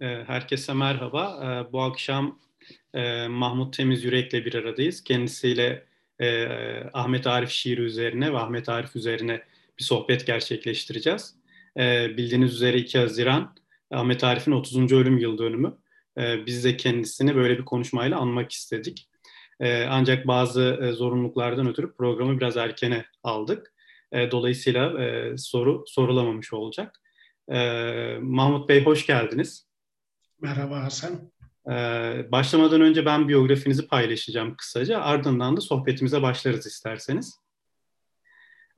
Ee, herkese merhaba. Ee, bu akşam e, Mahmut Temiz Yürek'le bir aradayız. Kendisiyle e, Ahmet Arif şiiri üzerine ve Ahmet Arif üzerine bir sohbet gerçekleştireceğiz. Ee, bildiğiniz üzere 2 Haziran Ahmet Arif'in 30. ölüm yıl dönümü. Biz de kendisini böyle bir konuşmayla anmak istedik. Ancak bazı e, zorunluluklardan ötürü programı biraz erkene aldık. Dolayısıyla soru sorulamamış olacak. Mahmut Bey hoş geldiniz. Merhaba Hasan. Ee, başlamadan önce ben biyografinizi paylaşacağım kısaca. Ardından da sohbetimize başlarız isterseniz.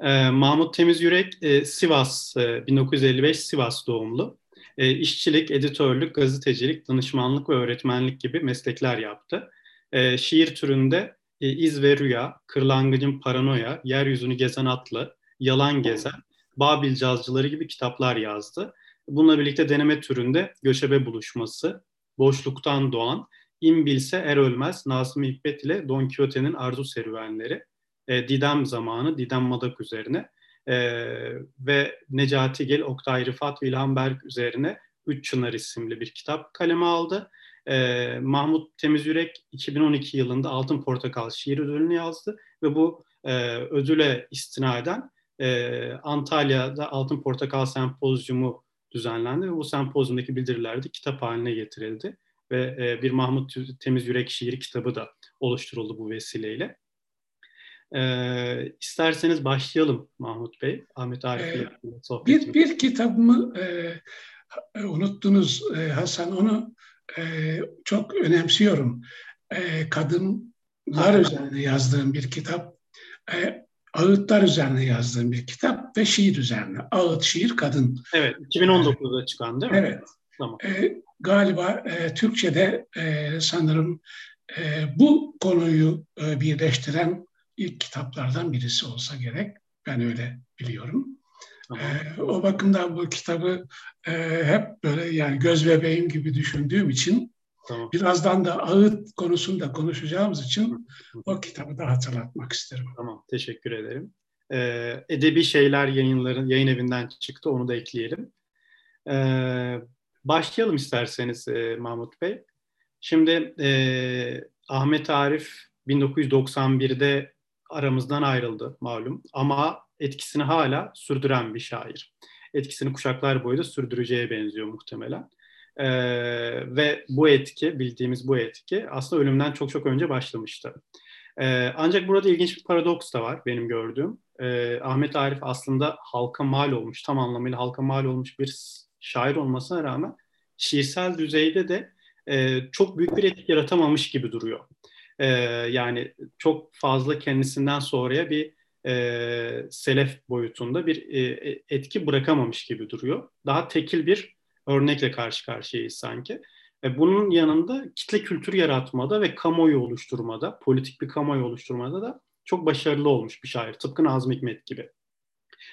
Ee, Mahmut Temiz Yürek e, Sivas, e, 1955 Sivas doğumlu. E, işçilik, editörlük, gazetecilik, danışmanlık ve öğretmenlik gibi meslekler yaptı. E, şiir türünde e, İz ve Rüya, Kırlangıcın Paranoya, Yeryüzünü Gezen Atlı, Yalan Gezen, Babil Cazcıları gibi kitaplar yazdı. Bununla birlikte deneme türünde göçebe buluşması, boşluktan doğan, İm bilse er ölmez Nazım Hikmet ile Don Quixote'nin arzu serüvenleri, e, Didem zamanı, Didem Madak üzerine e, ve Necati Gel, Oktay Rıfat ve İlhan Berk üzerine Üç Çınar isimli bir kitap kaleme aldı. E, Mahmut Temizürek 2012 yılında Altın Portakal şiir ödülünü yazdı ve bu e, ödüle istinaden e, Antalya'da Altın Portakal Sempozyumu düzenlendi ve bu sempozyumdaki bildiriler de kitap haline getirildi ve e, bir Mahmut Temiz Yürek şiiri kitabı da oluşturuldu bu vesileyle. E, isterseniz başlayalım Mahmut Bey. Ahmet Arif ile ee, bir, bir kitabımı e, unuttunuz e, Hasan. Onu e, çok önemsiyorum. E, kadınlar üzerine yazdığım bir kitap. E, ağıtlar üzerine yazdığım bir kitap ve şiir üzerine. Ağıt, şiir, kadın. Evet, 2019'da çıkan değil mi? Evet. Tamam. E, galiba e, Türkçe'de e, sanırım e, bu konuyu e, birleştiren ilk kitaplardan birisi olsa gerek. Ben öyle biliyorum. Tamam. E, o bakımdan bu kitabı e, hep böyle yani göz bebeğim gibi düşündüğüm için Tamam. Birazdan da ağıt konusunda konuşacağımız için o kitabı da hatırlatmak isterim. Tamam, teşekkür ederim. Ee, Edebi Şeyler yayınların yayın evinden çıktı, onu da ekleyelim. Ee, başlayalım isterseniz e, Mahmut Bey. Şimdi e, Ahmet Arif 1991'de aramızdan ayrıldı malum ama etkisini hala sürdüren bir şair. Etkisini kuşaklar boyu da sürdüreceğe benziyor muhtemelen. Ee, ve bu etki, bildiğimiz bu etki aslında ölümden çok çok önce başlamıştı. Ee, ancak burada ilginç bir paradoks da var benim gördüğüm. Ee, Ahmet Arif aslında halka mal olmuş, tam anlamıyla halka mal olmuş bir şair olmasına rağmen şiirsel düzeyde de e, çok büyük bir etki yaratamamış gibi duruyor. E, yani çok fazla kendisinden sonraya bir e, selef boyutunda bir e, etki bırakamamış gibi duruyor. Daha tekil bir örnekle karşı karşıyayız sanki. E bunun yanında kitle kültür yaratmada ve kamuoyu oluşturmada, politik bir kamuoyu oluşturmada da çok başarılı olmuş bir şair. Tıpkı Nazım Hikmet gibi.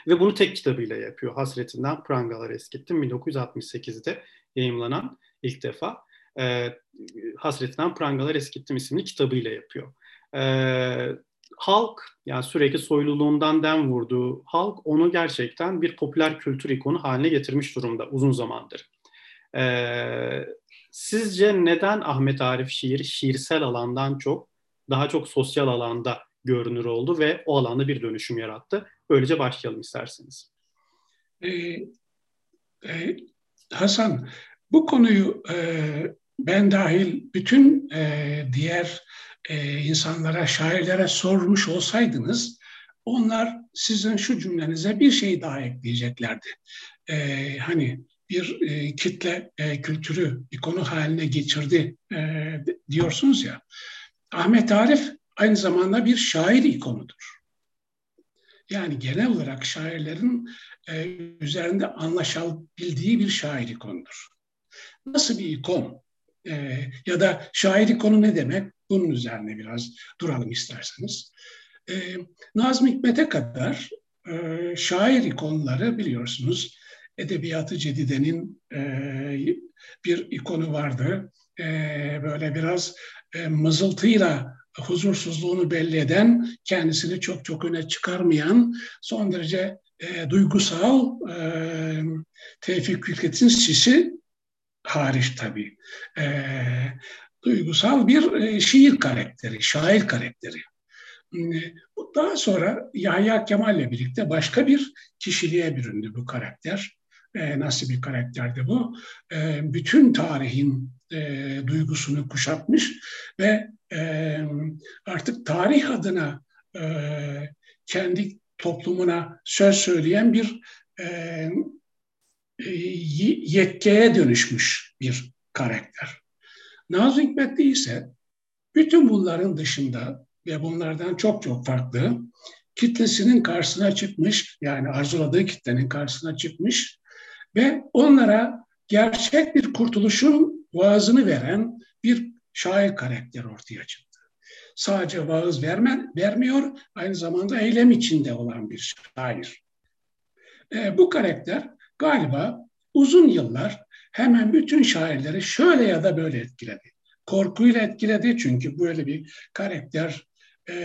Ve bunu tek kitabıyla yapıyor. Hasretinden Prangalar Eskittim 1968'de yayımlanan ilk defa. E, Hasretinden Prangalar Eskittim isimli kitabıyla yapıyor. E, halk yani sürekli soyluluğundan dem vurduğu halk onu gerçekten bir popüler kültür ikonu haline getirmiş durumda uzun zamandır. Ee, sizce neden Ahmet Arif şiir şiirsel alandan çok daha çok sosyal alanda görünür oldu ve o alanda bir dönüşüm yarattı? Böylece başlayalım isterseniz. Ee, e, Hasan, bu konuyu e, ben dahil bütün e, diğer e, insanlara, şairlere sormuş olsaydınız onlar sizin şu cümlenize bir şey daha ekleyeceklerdi. E, hani bir e, kitle e, kültürü bir konu haline geçirdi e, diyorsunuz ya. Ahmet Arif aynı zamanda bir şair ikonudur. Yani genel olarak şairlerin e, üzerinde anlaşabildiği bir şair ikonudur. Nasıl bir ikon? E, ya da şair ikonu ne demek? Bunun üzerine biraz duralım isterseniz. E, Nazım Hikmet'e kadar e, şair ikonları biliyorsunuz. Edebiyatı Cedide'nin e, bir ikonu vardı. E, böyle biraz e, mızıltıyla huzursuzluğunu belli eden, kendisini çok çok öne çıkarmayan, son derece e, duygusal e, Tevfik Fikret'in sisi hariç tabii. E, duygusal bir e, şiir karakteri, şair karakteri. Daha sonra Yahya Kemal ile birlikte başka bir kişiliğe büründü bu karakter. E, nasıl bir karakterdi bu? Bütün tarihin e, duygusunu kuşatmış ve e, artık tarih adına kendi toplumuna söz söyleyen bir e, e yetkeye dönüşmüş bir karakter. Nazım Hikmetli ise bütün bunların dışında ve bunlardan çok çok farklı kitlesinin karşısına çıkmış yani arzuladığı kitlenin karşısına çıkmış ve onlara gerçek bir kurtuluşun vaazını veren bir şair karakter ortaya çıktı. Sadece vaaz verme, vermiyor, aynı zamanda eylem içinde olan bir şair. E, bu karakter galiba uzun yıllar hemen bütün şairleri şöyle ya da böyle etkiledi. Korkuyla etkiledi çünkü böyle bir karakter e,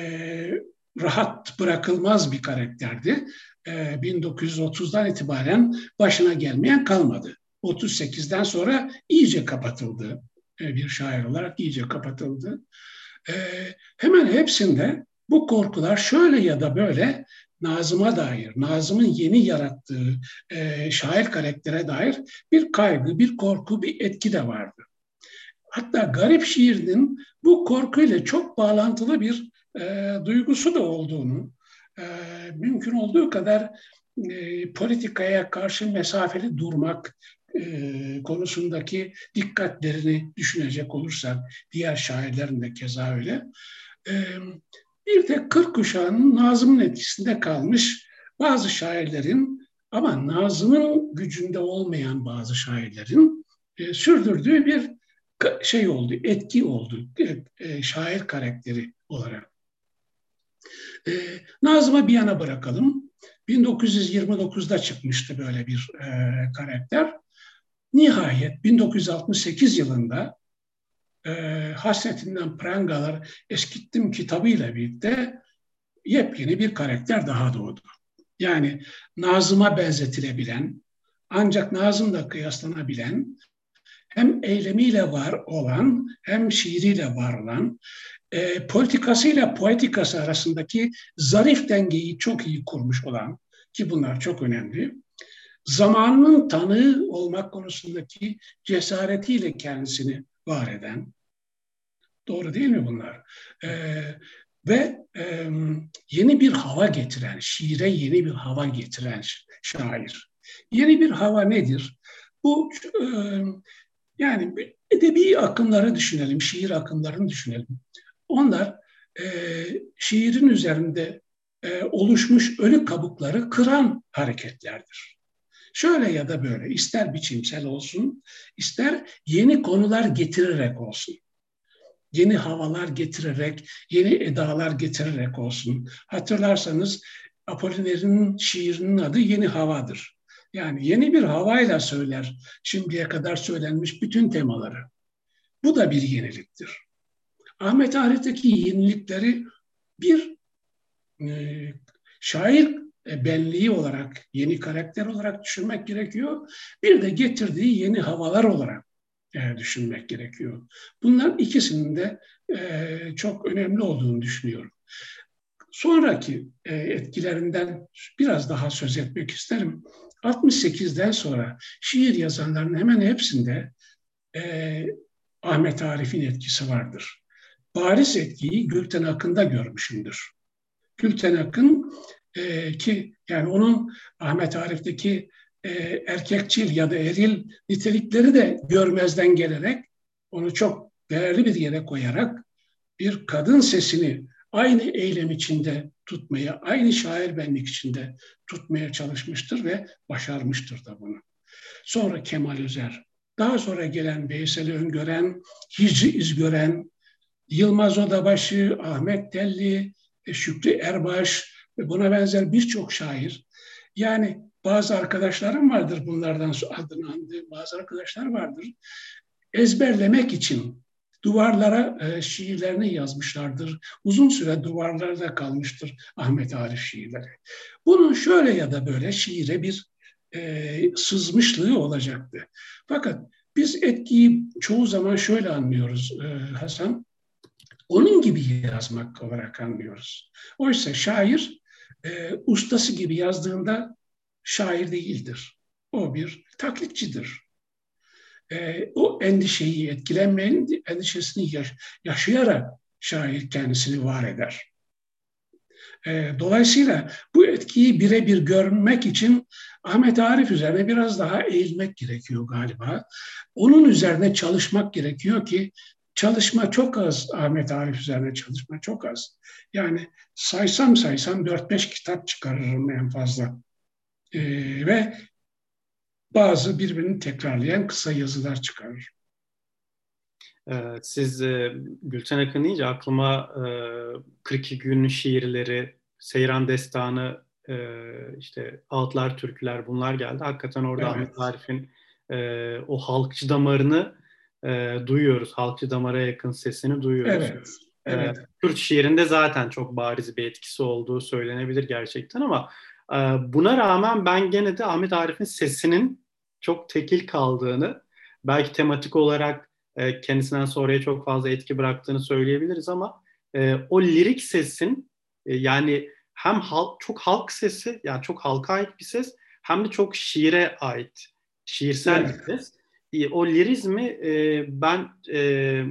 rahat bırakılmaz bir karakterdi. E, 1930'dan itibaren başına gelmeyen kalmadı. 38'den sonra iyice kapatıldı. E, bir şair olarak iyice kapatıldı. E, hemen hepsinde bu korkular şöyle ya da böyle Nazım'a dair, Nazım'ın yeni yarattığı e, şair karaktere dair bir kaygı, bir korku, bir etki de vardı. Hatta Garip şiirinin bu korkuyla çok bağlantılı bir e, duygusu da olduğunu, e, mümkün olduğu kadar e, politikaya karşı mesafeli durmak e, konusundaki dikkatlerini düşünecek olursak, diğer şairlerin de keza öyle. E, bir de kırk kuşağının Nazım'ın etkisinde kalmış bazı şairlerin ama Nazım'ın gücünde olmayan bazı şairlerin e, sürdürdüğü bir şey oldu, etki oldu e, e, şair karakteri olarak. E, Nazım'a bir yana bırakalım. 1929'da çıkmıştı böyle bir e, karakter. Nihayet 1968 yılında e, Hasretinden Prangalar Eskittim kitabıyla birlikte yepyeni bir karakter daha doğdu. Yani Nazım'a benzetilebilen, ancak Nazım'la kıyaslanabilen, hem eylemiyle var olan, hem şiiriyle var olan, e, politikasıyla poetikası arasındaki zarif dengeyi çok iyi kurmuş olan, ki bunlar çok önemli, zamanının tanığı olmak konusundaki cesaretiyle kendisini var eden, doğru değil mi bunlar? Ee, ve e, yeni bir hava getiren, şiire yeni bir hava getiren şair. Yeni bir hava nedir? Bu e, yani edebi akımları düşünelim, şiir akımlarını düşünelim. Onlar e, şiirin üzerinde e, oluşmuş ölü kabukları kıran hareketlerdir. Şöyle ya da böyle ister biçimsel olsun, ister yeni konular getirerek olsun. Yeni havalar getirerek, yeni edalar getirerek olsun. Hatırlarsanız Apollinary'nin şiirinin adı Yeni Havadır. Yani yeni bir havayla söyler şimdiye kadar söylenmiş bütün temaları. Bu da bir yeniliktir. Ahmet Arif'teki yenilikleri bir e, şair benliği olarak, yeni karakter olarak düşünmek gerekiyor. Bir de getirdiği yeni havalar olarak e, düşünmek gerekiyor. Bunların ikisinin de e, çok önemli olduğunu düşünüyorum. Sonraki e, etkilerinden biraz daha söz etmek isterim. 68'den sonra şiir yazanların hemen hepsinde e, Ahmet Arif'in etkisi vardır. Bariz etkiyi Gülten Akın'da görmüşümdür. Gülten Akın e, ki yani onun Ahmet Arif'teki e, erkekçil ya da eril nitelikleri de görmezden gelerek onu çok değerli bir yere koyarak bir kadın sesini aynı eylem içinde tutmaya, aynı şair benlik içinde tutmaya çalışmıştır ve başarmıştır da bunu. Sonra Kemal Özer, daha sonra gelen Veysel Öngören, Hicri İzgören, Yılmaz Odabaşı, Ahmet Telli, Şükrü Erbaş ve buna benzer birçok şair. Yani bazı arkadaşlarım vardır bunlardan adını andığım bazı arkadaşlar vardır. Ezberlemek için duvarlara e, şiirlerini yazmışlardır. Uzun süre duvarlarda kalmıştır Ahmet Arif şiirleri. Bunun şöyle ya da böyle şiire bir e, sızmışlığı olacaktı. Fakat biz etkiyi çoğu zaman şöyle anlıyoruz e, Hasan. Onun gibi yazmak olarak anlıyoruz. Oysa şair e, ustası gibi yazdığında şair değildir. O bir taklitçidir. E, o endişeyi, etkilenmenin endişesini yaş- yaşayarak şair kendisini var eder. E, dolayısıyla bu etkiyi birebir görmek için Ahmet Arif üzerine biraz daha eğilmek gerekiyor galiba. Onun üzerine çalışmak gerekiyor ki çalışma çok az Ahmet Arif üzerine çalışma çok az. Yani saysam saysam 4-5 kitap çıkarırım en fazla. Ee, ve bazı birbirini tekrarlayan kısa yazılar çıkarır. Siz e, Gülten Akın deyince aklıma e, 42 gün şiirleri, Seyran Destanı, e, işte Ağıtlar Türküler bunlar geldi. Hakikaten orada evet. Ahmet Arif'in e, o halkçı damarını e, duyuyoruz. Halkçı damara yakın sesini duyuyoruz. Evet. Evet. E, Kürt şiirinde zaten çok bariz bir etkisi olduğu söylenebilir gerçekten ama e, buna rağmen ben gene de Ahmet Arif'in sesinin çok tekil kaldığını, belki tematik olarak e, kendisinden sonraya çok fazla etki bıraktığını söyleyebiliriz ama e, o lirik sesin e, yani hem halk, çok halk sesi yani çok halka ait bir ses hem de çok şiire ait şiirsel evet. bir ses. E, o lirizmi e, ben e,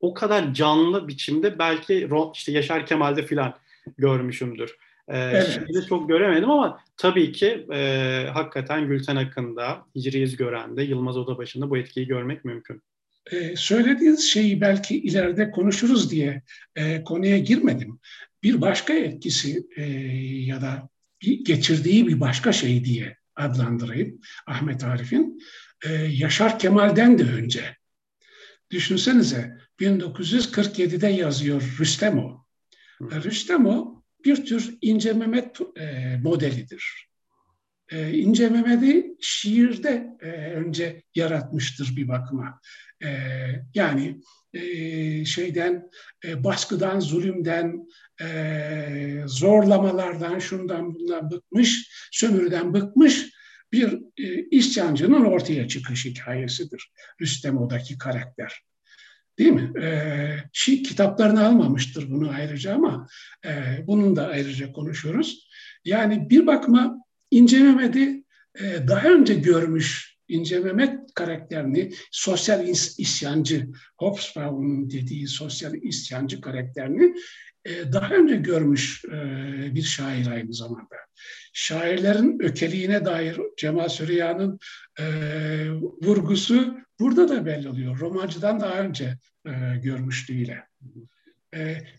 o kadar canlı biçimde belki işte Yaşar Kemal'de filan görmüşümdür. Ee, evet. Şimdi çok göremedim ama tabii ki e, hakikaten Gülten Akın'da, Hicri İzgören'de, Yılmaz Odabaşı'nda bu etkiyi görmek mümkün. Ee, söylediğiniz şeyi belki ileride konuşuruz diye e, konuya girmedim. Bir başka etkisi e, ya da bir geçirdiği bir başka şey diye adlandırayım Ahmet Arif'in. E, Yaşar Kemal'den de önce. Düşünsenize 1947'de yazıyor Rüstemo. Rüstemo bir tür İnce Mehmet e, modelidir. E, İnce Mehmet'i şiirde e, önce yaratmıştır bir bakıma. E, yani e, şeyden, e, baskıdan, zulümden, e, zorlamalardan, şundan bundan bıkmış, sömürüden bıkmış bir e, isyancının ortaya çıkış hikayesidir Rüstemo'daki karakter. Değil mi? Ee, şi, kitaplarını almamıştır bunu ayrıca ama e, bunun da ayrıca konuşuyoruz. Yani bir bakıma İnce Mehmet'i e, daha önce görmüş İnce Mehmet karakterini sosyal is, isyancı, Hobsbawm'un dediği sosyal isyancı karakterini e, daha önce görmüş e, bir şair aynı zamanda. Şairlerin ökeliğine dair Cemal Süreyya'nın e, vurgusu burada da belli oluyor. Romancıdan daha önce görmüşlüğüyle.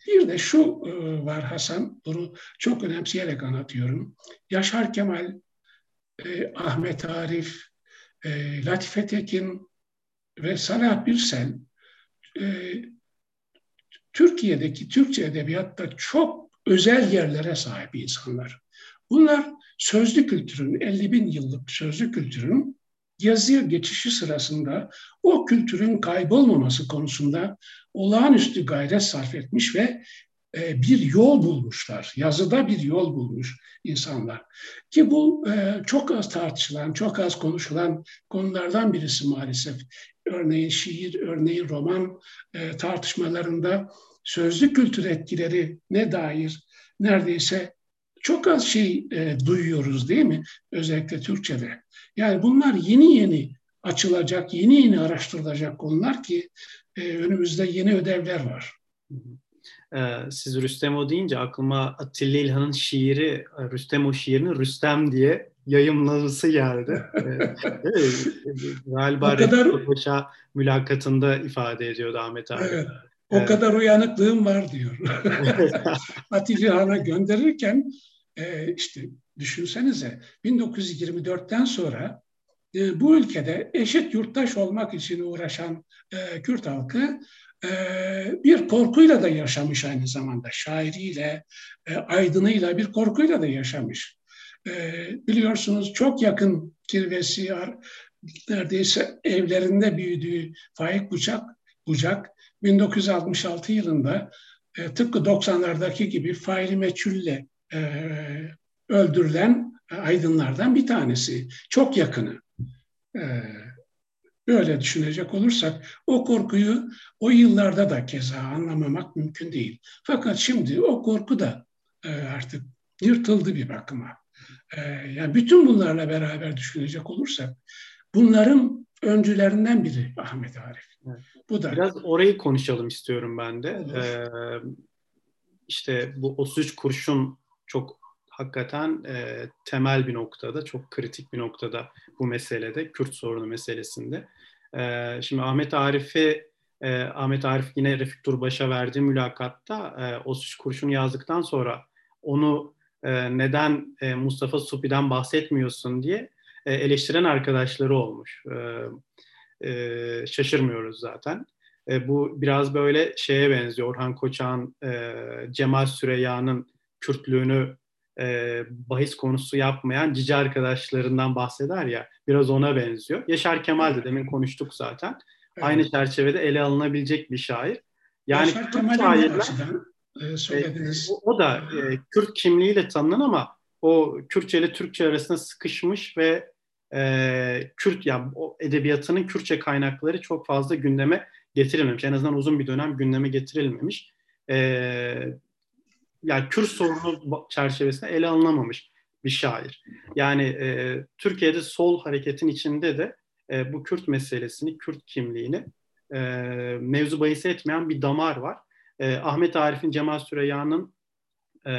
Bir de şu var Hasan, bunu çok önemseyerek anlatıyorum. Yaşar Kemal, Ahmet Arif, Latife Tekin ve Salah Birsel Türkiye'deki Türkçe edebiyatta çok özel yerlere sahip insanlar. Bunlar sözlü kültürün, 50 bin yıllık sözlü kültürün yazıya geçişi sırasında o kültürün kaybolmaması konusunda olağanüstü gayret sarf etmiş ve bir yol bulmuşlar. Yazıda bir yol bulmuş insanlar. Ki bu e, çok az tartışılan, çok az konuşulan konulardan birisi maalesef. Örneğin şiir, örneğin roman e, tartışmalarında sözlü kültür etkileri ne dair neredeyse çok az şey e, duyuyoruz değil mi? Özellikle Türkçe'de. Yani bunlar yeni yeni açılacak, yeni yeni araştırılacak konular ki e, önümüzde yeni ödevler var. Ee, siz Rüstemo deyince aklıma Atilla İlhan'ın şiiri, Rüstemo şiirini Rüstem diye yayımlaması geldi. evet, galiba kadar... Paşa mülakatında ifade ediyordu Ahmet abi. Evet. O evet. kadar uyanıklığım var diyor. Atilla Han'a gönderirken e, işte düşünsenize 1924'ten sonra e, bu ülkede eşit yurttaş olmak için uğraşan e, Kürt halkı e, bir korkuyla da yaşamış aynı zamanda. Şairiyle, e, aydınıyla bir korkuyla da yaşamış. E, biliyorsunuz çok yakın kirvesi neredeyse evlerinde büyüdüğü Faik Bucak, Bucak 1966 yılında e, tıpkı 90'lardaki gibi faili meçhulle e, öldürülen aydınlardan bir tanesi. Çok yakını. Böyle düşünecek olursak o korkuyu o yıllarda da keza anlamamak mümkün değil. Fakat şimdi o korku da e, artık yırtıldı bir bakıma. E, yani bütün bunlarla beraber düşünecek olursak bunların öncülerinden biri Ahmet Arif. Evet. Bu da biraz orayı konuşalım istiyorum ben de. Ee, işte bu 33 kurşun çok hakikaten e, temel bir noktada, çok kritik bir noktada bu meselede, Kürt sorunu meselesinde. E, şimdi Ahmet Arif'i, e, Ahmet Arif yine Refik Turbaş'a verdiği mülakatta e, 33 kurşun yazdıktan sonra onu e, neden e, Mustafa Supi'den bahsetmiyorsun diye e, eleştiren arkadaşları olmuş. E, e, şaşırmıyoruz zaten. E, bu biraz böyle şeye benziyor. Orhan Koçak'ın e, Cemal Süreyya'nın Kürtlüğünü e, bahis konusu yapmayan cici arkadaşlarından bahseder ya. Biraz ona benziyor. Yaşar Kemal de demin konuştuk zaten. Evet. Aynı çerçevede ele alınabilecek bir şair. Yani Yaşar Kürt şairler, e. E, o, o da e, Kürt kimliğiyle tanınan ama o Kürtçe ile Türkçe arasında sıkışmış ve e, Kürt yani o edebiyatının Kürtçe kaynakları çok fazla gündeme getirilmemiş. En azından uzun bir dönem gündeme getirilmemiş. E, yani Kürt sorunu çerçevesinde ele alınamamış bir şair. Yani e, Türkiye'de sol hareketin içinde de e, bu Kürt meselesini, Kürt kimliğini e, mevzu bahis etmeyen bir damar var. E, Ahmet Arif'in, Cemal Süreyya'nın, e,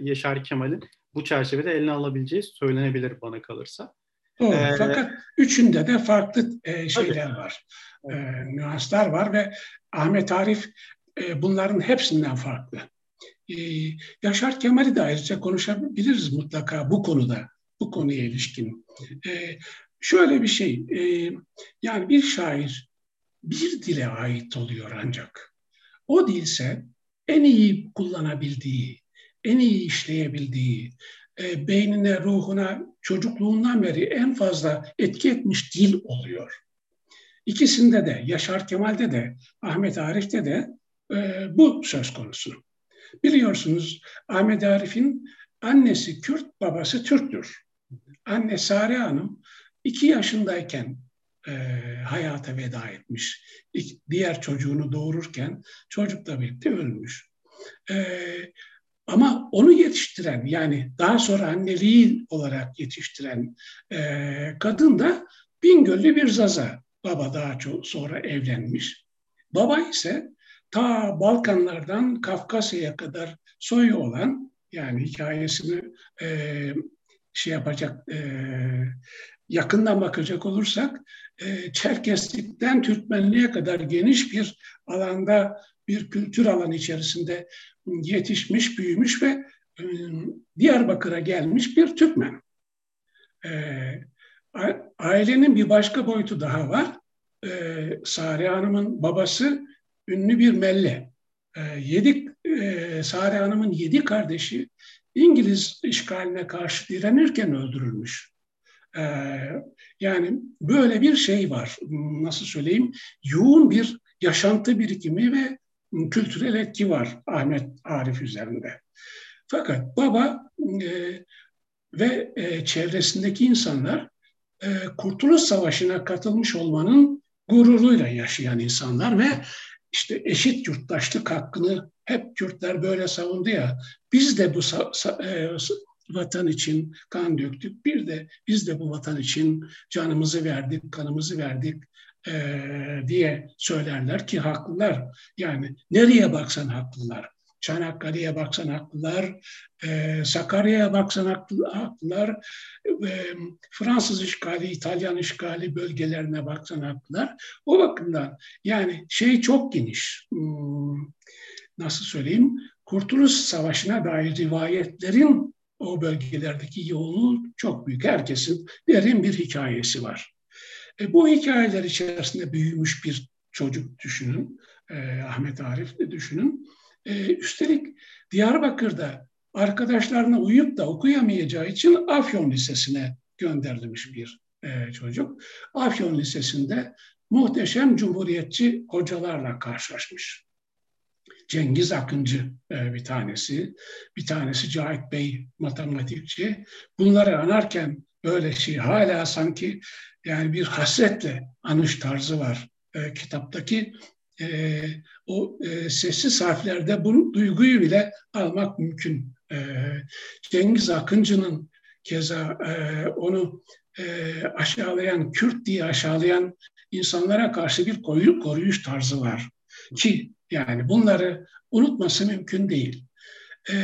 Yaşar Kemal'in bu çerçevede eline alabileceği söylenebilir bana kalırsa. Doğru. Ee, Fakat üçünde de farklı e, şeyler tabii. var. E, nüanslar var ve Ahmet Arif e, bunların hepsinden farklı. E, Yaşar Kemal'i de ayrıca konuşabiliriz mutlaka bu konuda, bu konuya ilişkin. E, şöyle bir şey, e, yani bir şair bir dile ait oluyor ancak. O dilse en iyi kullanabildiği, en iyi işleyebildiği, e, beynine, ruhuna çocukluğundan beri en fazla etki etmiş dil oluyor. İkisinde de, Yaşar Kemal'de de, Ahmet Arif'te de e, bu söz konusu. Biliyorsunuz Ahmet Arif'in annesi Kürt, babası Türktür. Anne Sare Hanım iki yaşındayken e, hayata veda etmiş. Diğer çocuğunu doğururken çocukla birlikte ölmüş. E, ama onu yetiştiren yani daha sonra anneliği olarak yetiştiren e, kadın da Bingöllü bir zaza. Baba daha çok sonra evlenmiş. Baba ise ta Balkanlardan Kafkasya'ya kadar soyu olan yani hikayesini e, şey yapacak e, yakından bakacak olursak e, Çerkeslikten Türkmenliğe kadar geniş bir alanda bir kültür alanı içerisinde yetişmiş, büyümüş ve e, Diyarbakır'a gelmiş bir Türkmen. E, ailenin bir başka boyutu daha var. E, Sare Hanım'ın babası ünlü bir melle. Yedi, Sare Hanım'ın yedi kardeşi İngiliz işgaline karşı direnirken öldürülmüş. Yani böyle bir şey var, nasıl söyleyeyim, yoğun bir yaşantı birikimi ve kültürel etki var Ahmet Arif üzerinde. Fakat baba e, ve e, çevresindeki insanlar e, Kurtuluş Savaşı'na katılmış olmanın gururuyla yaşayan insanlar ve işte eşit yurttaşlık hakkını hep Kürtler böyle savundu ya. Biz de bu e, vatan için kan döktük. Bir de biz de bu vatan için canımızı verdik, kanımızı verdik e, diye söylerler ki haklılar. Yani nereye baksan haklılar. Çanakkale'ye baksan haklılar, e, Sakarya'ya baksan haklılar, e, Fransız işgali, İtalyan işgali bölgelerine baksan haklılar. O bakımdan yani şey çok geniş. Hmm, nasıl söyleyeyim? Kurtuluş Savaşı'na dair rivayetlerin o bölgelerdeki yoğunluğu çok büyük. Herkesin derin bir hikayesi var. E, bu hikayeler içerisinde büyümüş bir çocuk düşünün, e, Ahmet Arif de düşünün. E, üstelik Diyarbakır'da arkadaşlarına uyup da okuyamayacağı için Afyon Lisesi'ne gönderilmiş bir e, çocuk. Afyon Lisesi'nde muhteşem cumhuriyetçi hocalarla karşılaşmış. Cengiz Akıncı e, bir tanesi, bir tanesi Cahit Bey matematikçi. Bunları anarken böyle şey hala sanki yani bir hasretle anış tarzı var e, kitaptaki e, o e, sessiz harflerde bu duyguyu bile almak mümkün. E, Cengiz Akıncı'nın keza e, onu e, aşağılayan, Kürt diye aşağılayan insanlara karşı bir koyu, koruyuş tarzı var. Ki yani bunları unutması mümkün değil. E,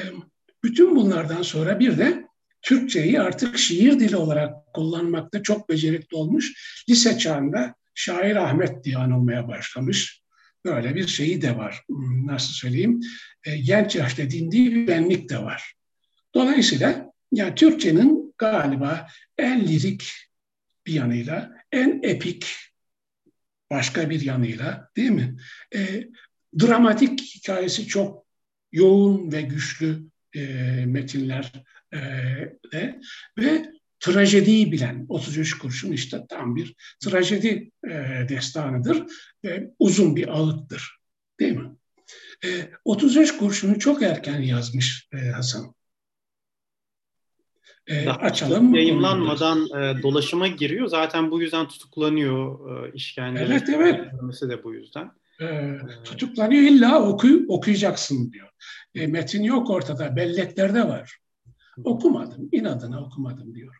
bütün bunlardan sonra bir de Türkçeyi artık şiir dili olarak kullanmakta çok becerikli olmuş. Lise çağında şair Ahmet diye anılmaya başlamış. Böyle bir şeyi de var. Hmm, nasıl söyleyeyim? E, genç yaşta dindiği bir benlik de var. Dolayısıyla yani Türkçenin galiba en lirik bir yanıyla, en epik başka bir yanıyla değil mi? E, dramatik hikayesi çok yoğun ve güçlü e, metinler e, de ve trajediyi bilen 33 kurşun işte tam bir trajedi e, destanıdır ve uzun bir ağıttır değil mi? E, 33 kurşunu çok erken yazmış e, Hasan. E, açalım. Yayınlanmadan e, dolaşıma giriyor. Zaten bu yüzden tutuklanıyor e, işkence. Evet evet. de bu yüzden. E, tutuklanıyor illa oku, okuyacaksın diyor. E, metin yok ortada. Belleklerde var. Okumadım. inadına okumadım diyor.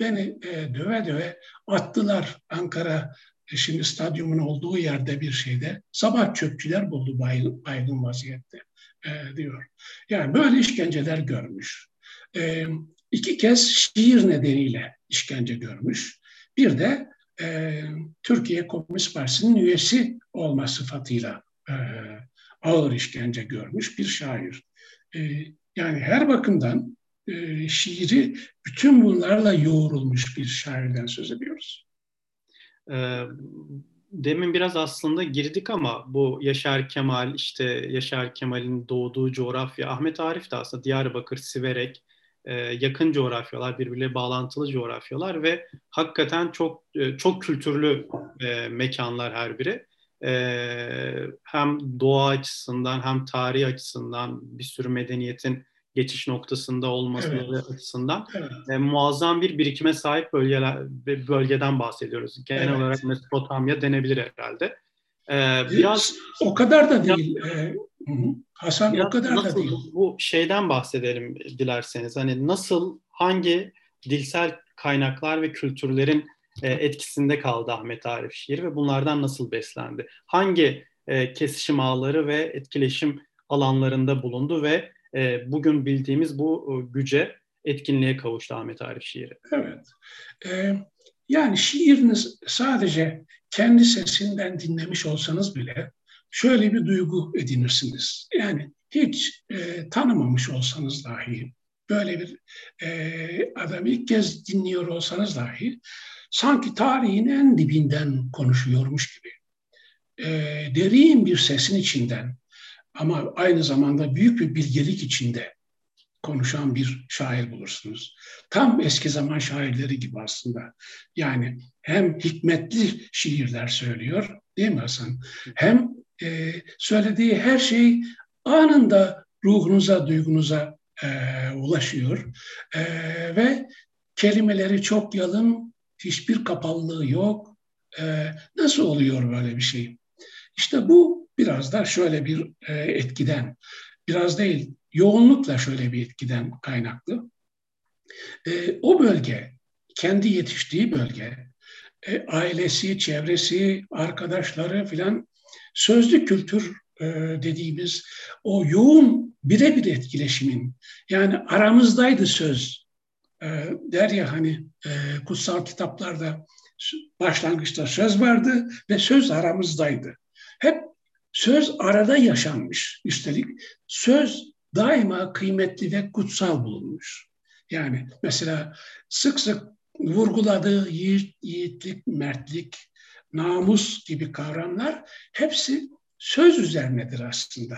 Beni e, döve döve attılar Ankara e, şimdi stadyumun olduğu yerde bir şeyde. Sabah çöpçüler buldu baygın, baygın vaziyette e, diyor. Yani böyle işkenceler görmüş. E, iki kez şiir nedeniyle işkence görmüş. Bir de e, Türkiye Komünist Partisi'nin üyesi olma sıfatıyla e, ağır işkence görmüş bir şair. E, yani her bakımdan e, şiiri bütün bunlarla yoğrulmuş bir şairden söz ediyoruz. E, demin biraz aslında girdik ama bu Yaşar Kemal işte Yaşar Kemal'in doğduğu coğrafya Ahmet Arif de aslında Diyarbakır, Siverek e, yakın coğrafyalar, birbirle bağlantılı coğrafyalar ve hakikaten çok çok kültürlü mekanlar her biri. Hem doğa açısından hem tarih açısından bir sürü medeniyetin geçiş noktasında olması evet. açısından evet. E, muazzam bir birikime sahip bölgeler bölgeden bahsediyoruz. Genel evet. olarak Mesopotamya denebilir herhalde. E, biraz o kadar da değil. E, Hasan biraz o kadar nasıl, da değil. Bu şeyden bahsedelim dilerseniz. Hani nasıl hangi dilsel kaynaklar ve kültürlerin e, etkisinde kaldı Ahmet Arif şiir ve bunlardan nasıl beslendi? Hangi e, kesişim ağları ve etkileşim alanlarında bulundu ve e, bugün bildiğimiz bu e, güce, etkinliğe kavuştu Ahmet Arif şiiri. Evet. E, yani şiiriniz sadece kendi sesinden dinlemiş olsanız bile şöyle bir duygu edinirsiniz. Yani hiç e, tanımamış olsanız dahi, böyle bir e, adamı ilk kez dinliyor olsanız dahi sanki tarihin en dibinden konuşuyormuş gibi. E, derin bir sesin içinden ama aynı zamanda büyük bir bilgelik içinde konuşan bir şair bulursunuz. Tam eski zaman şairleri gibi aslında. Yani hem hikmetli şiirler söylüyor değil mi Hasan? Hem e, söylediği her şey anında ruhunuza, duygunuza e, ulaşıyor. E, ve kelimeleri çok yalın, hiçbir kapalılığı yok. E, nasıl oluyor böyle bir şey? İşte bu biraz da şöyle bir e, etkiden, biraz değil, yoğunlukla şöyle bir etkiden kaynaklı. E, o bölge, kendi yetiştiği bölge, e, ailesi, çevresi, arkadaşları filan sözlü kültür dediğimiz o yoğun birebir etkileşimin yani aramızdaydı söz e, der ya hani kutsal kitaplarda başlangıçta söz vardı ve söz aramızdaydı. Hep Söz arada yaşanmış. Üstelik söz daima kıymetli ve kutsal bulunmuş. Yani mesela sık sık vurguladığı yiğit, yiğitlik, mertlik, namus gibi kavramlar hepsi söz üzerinedir aslında.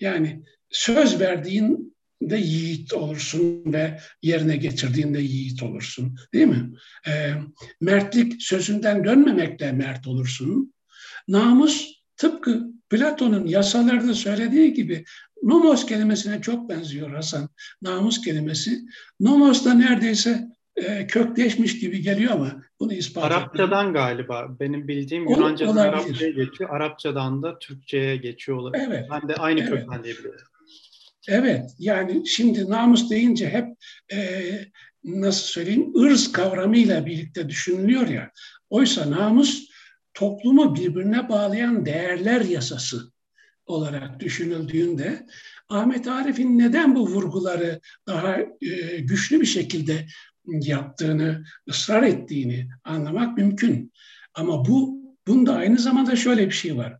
Yani söz verdiğinde yiğit olursun ve yerine getirdiğinde yiğit olursun. Değil mi? E, mertlik sözünden dönmemekle mert olursun. Namus tıpkı Platon'un yasalarda söylediği gibi nomos kelimesine çok benziyor Hasan. Namus kelimesi. Nomos da neredeyse e, kökleşmiş gibi geliyor ama bunu ispat Arapçadan etmiyorum. galiba. Benim bildiğim Yunanca'dan Arapçaya geçiyor. Arapçadan da Türkçe'ye geçiyor olabilir. Evet. Ben de aynı evet. kökten diyebiliyorum. Evet. Yani şimdi namus deyince hep e, nasıl söyleyeyim ırz kavramıyla birlikte düşünülüyor ya. Oysa namus toplumu birbirine bağlayan değerler yasası olarak düşünüldüğünde Ahmet Arif'in neden bu vurguları daha e, güçlü bir şekilde yaptığını, ısrar ettiğini anlamak mümkün. Ama bu bunda aynı zamanda şöyle bir şey var.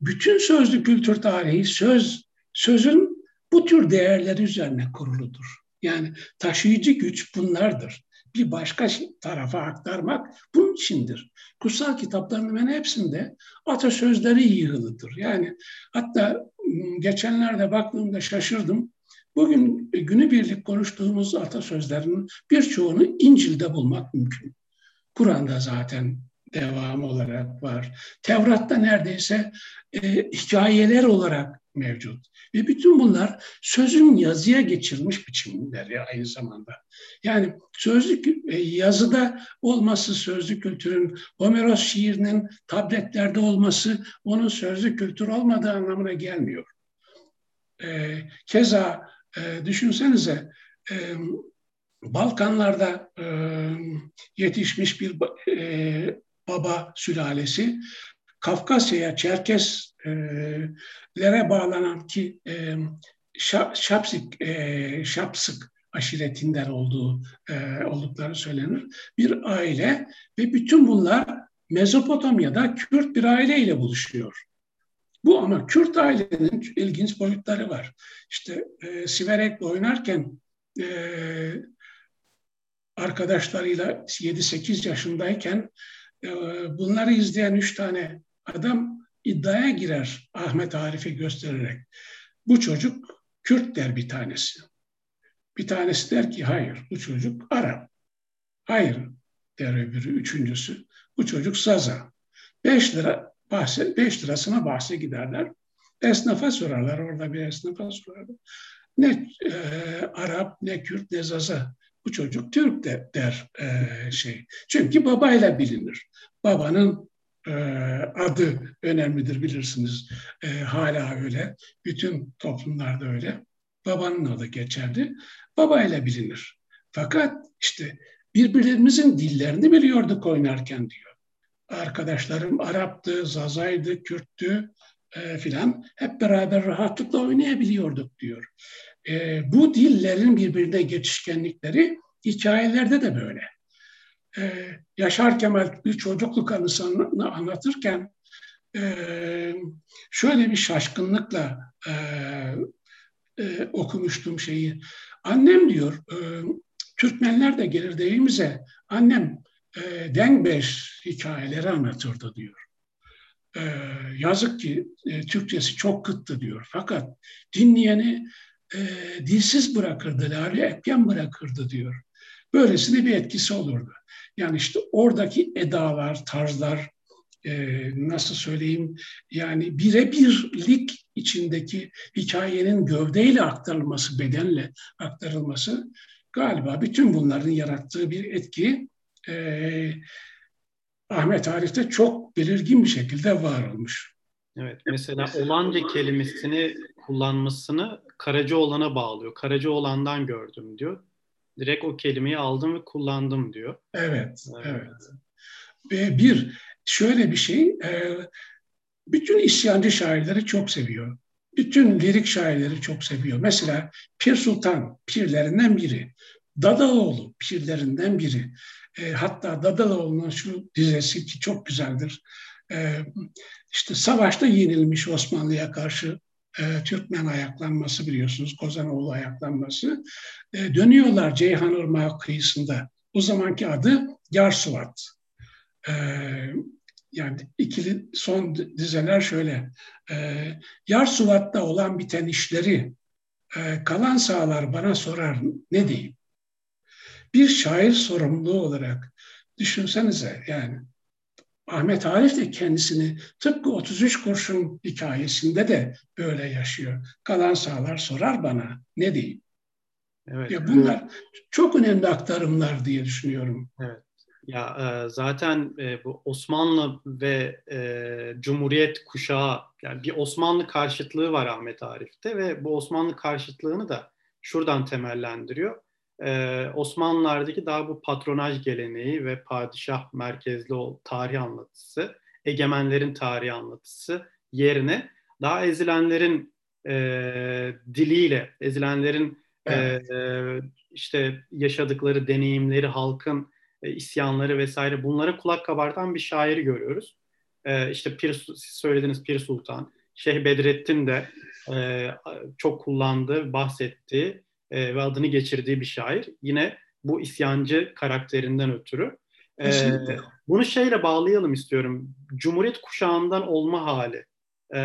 Bütün sözlü kültür tarihi söz sözün bu tür değerleri üzerine kuruludur. Yani taşıyıcı güç bunlardır. Bir başka tarafa aktarmak bunun içindir. Kutsal kitapların hemen hepsinde atasözleri yığılıdır. Yani hatta geçenlerde baktığımda şaşırdım. Bugün günübirlik konuştuğumuz atasözlerinin birçoğunu İncil'de bulmak mümkün. Kur'an'da zaten devamı olarak var. Tevrat'ta neredeyse e, hikayeler olarak mevcut. Ve bütün bunlar sözün yazıya geçirilmiş biçimleri aynı zamanda. Yani sözlük e, yazıda olması sözlü kültürün, Homeros şiirinin tabletlerde olması onun sözlü kültür olmadığı anlamına gelmiyor. E, keza e, düşünsenize e, Balkanlarda e, yetişmiş bir e, baba sülalesi Kafkasya'ya, Çerkeslere bağlanan ki e, Şapsik, e, Şapsık aşiretinden olduğu e, oldukları söylenir. Bir aile ve bütün bunlar Mezopotamya'da Kürt bir aileyle buluşuyor. Bu ama Kürt ailenin ilginç boyutları var. İşte e, Siverek'le oynarken e, arkadaşlarıyla 7-8 yaşındayken e, bunları izleyen üç tane adam iddiaya girer Ahmet Arif'i göstererek. Bu çocuk Kürt der bir tanesi. Bir tanesi der ki hayır bu çocuk Arap. Hayır der öbürü üçüncüsü. Bu çocuk Saza. Beş lira bahse, beş lirasına bahse giderler. Esnafa sorarlar orada bir esnafa sorarlar. Ne e, Arap ne Kürt ne Zaza. Bu çocuk Türk de, der e, şey. Çünkü babayla bilinir. Babanın adı önemlidir bilirsiniz. E, hala öyle. Bütün toplumlarda öyle. Babanın adı geçerli. Babayla bilinir. Fakat işte birbirlerimizin dillerini biliyorduk oynarken diyor. Arkadaşlarım Arap'tı, Zaza'ydı, Kürt'tü e, filan. Hep beraber rahatlıkla oynayabiliyorduk diyor. E, bu dillerin birbirine geçişkenlikleri hikayelerde de böyle. E, Yaşar Kemal bir çocukluk anısını anlatırken e, şöyle bir şaşkınlıkla e, e, okumuştum şeyi. Annem diyor, e, Türkmenler de gelir evimize, annem e, Dengbeş hikayeleri anlatırdı diyor. E, yazık ki e, Türkçesi çok kıttı diyor. Fakat dinleyeni e, dilsiz bırakırdı, lale etken bırakırdı diyor. Böylesine bir etkisi olurdu. Yani işte oradaki edalar, tarzlar, e, nasıl söyleyeyim yani birebirlik içindeki hikayenin gövdeyle aktarılması, bedenle aktarılması galiba bütün bunların yarattığı bir etki e, Ahmet Arif'te çok belirgin bir şekilde var olmuş. Evet, mesela olanca kelimesini kullanmasını Karacaoğlan'a bağlıyor. Karacaoğlan'dan gördüm diyor. Direkt o kelimeyi aldım ve kullandım diyor. Evet, evet. evet. Ve bir, şöyle bir şey, e, bütün isyancı şairleri çok seviyor. Bütün lirik şairleri çok seviyor. Mesela Pir Sultan pirlerinden biri. Dadaoğlu pirlerinden biri. E, hatta Dadaoğlu'nun şu dizesi ki çok güzeldir. E, işte savaşta yenilmiş Osmanlı'ya karşı e, Türkmen ayaklanması biliyorsunuz, Kozanoğlu ayaklanması. E, dönüyorlar Ceyhan Irmağı kıyısında. O zamanki adı Yarsuvat. E, yani ikili son dizeler şöyle. E, Yarsuvat'ta olan biten işleri e, kalan sağlar bana sorar ne diyeyim? Bir şair sorumluluğu olarak düşünsenize yani Ahmet Arif de kendisini tıpkı 33 kurşun hikayesinde de böyle yaşıyor. Kalan sağlar sorar bana ne diyeyim? Evet. Ya bunlar çok önemli aktarımlar diye düşünüyorum. Evet. Ya e, zaten e, bu Osmanlı ve e, Cumhuriyet kuşağı yani bir Osmanlı karşıtlığı var Ahmet Arif'te ve bu Osmanlı karşıtlığını da şuradan temellendiriyor. E, Osmanlılardaki daha bu patronaj geleneği ve padişah merkezli o tarih anlatısı, egemenlerin tarihi anlatısı yerine daha ezilenlerin e, diliyle, ezilenlerin evet. e, işte yaşadıkları deneyimleri, halkın e, isyanları vesaire bunlara kulak kabartan bir şairi görüyoruz. E, işte Pir, siz söylediğiniz Pir Sultan, Şeyh Bedrettin de e, çok kullandığı, bahsettiği e, ve adını geçirdiği bir şair. Yine bu isyancı karakterinden ötürü. E, bunu şeyle bağlayalım istiyorum. Cumhuriyet kuşağından olma hali. E,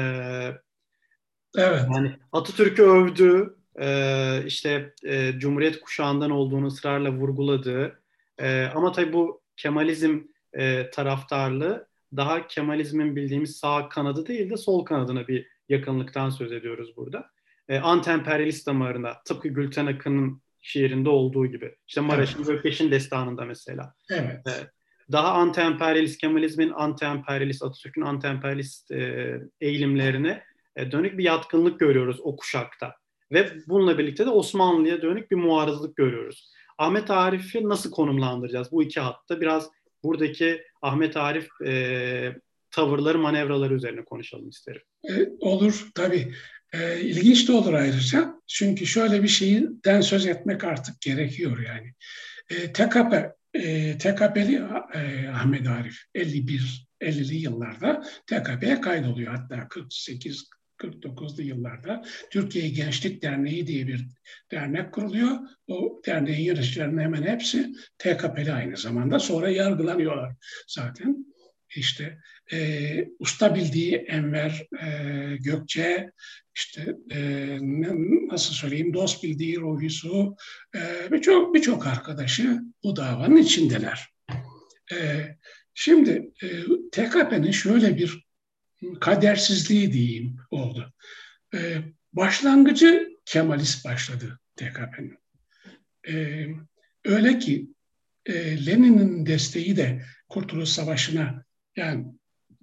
evet. Yani Atatürk'ü övdü, e, işte e, Cumhuriyet kuşağından olduğunu ısrarla vurguladığı, e, ama tabii bu Kemalizm e, taraftarlığı daha Kemalizmin bildiğimiz sağ kanadı değil de sol kanadına bir yakınlıktan söz ediyoruz burada. E, anti-emperyalist damarına tıpkı Gülten Akın'ın şiirinde olduğu gibi. İşte Maraş'ın evet. Gökbeş'in destanında mesela. Evet. E, daha anti-emperyalist, Kemalizmin anti-emperyalist, Atatürk'ün anti-emperyalist e, eğilimlerine e, dönük bir yatkınlık görüyoruz o kuşakta. Ve bununla birlikte de Osmanlı'ya dönük bir muarızlık görüyoruz. Ahmet Arif'i nasıl konumlandıracağız bu iki hatta? Biraz buradaki Ahmet Arif e, tavırları, manevraları üzerine konuşalım isterim. E, olur tabii. E, ilginç de olur ayrıca. Çünkü şöyle bir şeyden söz etmek artık gerekiyor yani. E, TKP, e, TKP'li e, Ahmet Arif 51 50'li yıllarda TKP'ye kaydoluyor. Hatta 48 49'lu yıllarda Türkiye Gençlik Derneği diye bir dernek kuruluyor. O derneğin yöneticilerinin hemen hepsi TKP'li aynı zamanda. Sonra yargılanıyorlar zaten. İşte e, usta bildiği Enver e, Gökçe, işte e, nasıl söyleyeyim dost bildiği Ruhi Su, e, birçok birçok arkadaşı bu davanın içindeler. E, şimdi e, TKP'nin şöyle bir kadersizliği diyeyim oldu. Ee, başlangıcı Kemalist başladı TKP'nin. Ee, öyle ki e, Lenin'in desteği de Kurtuluş Savaşı'na yani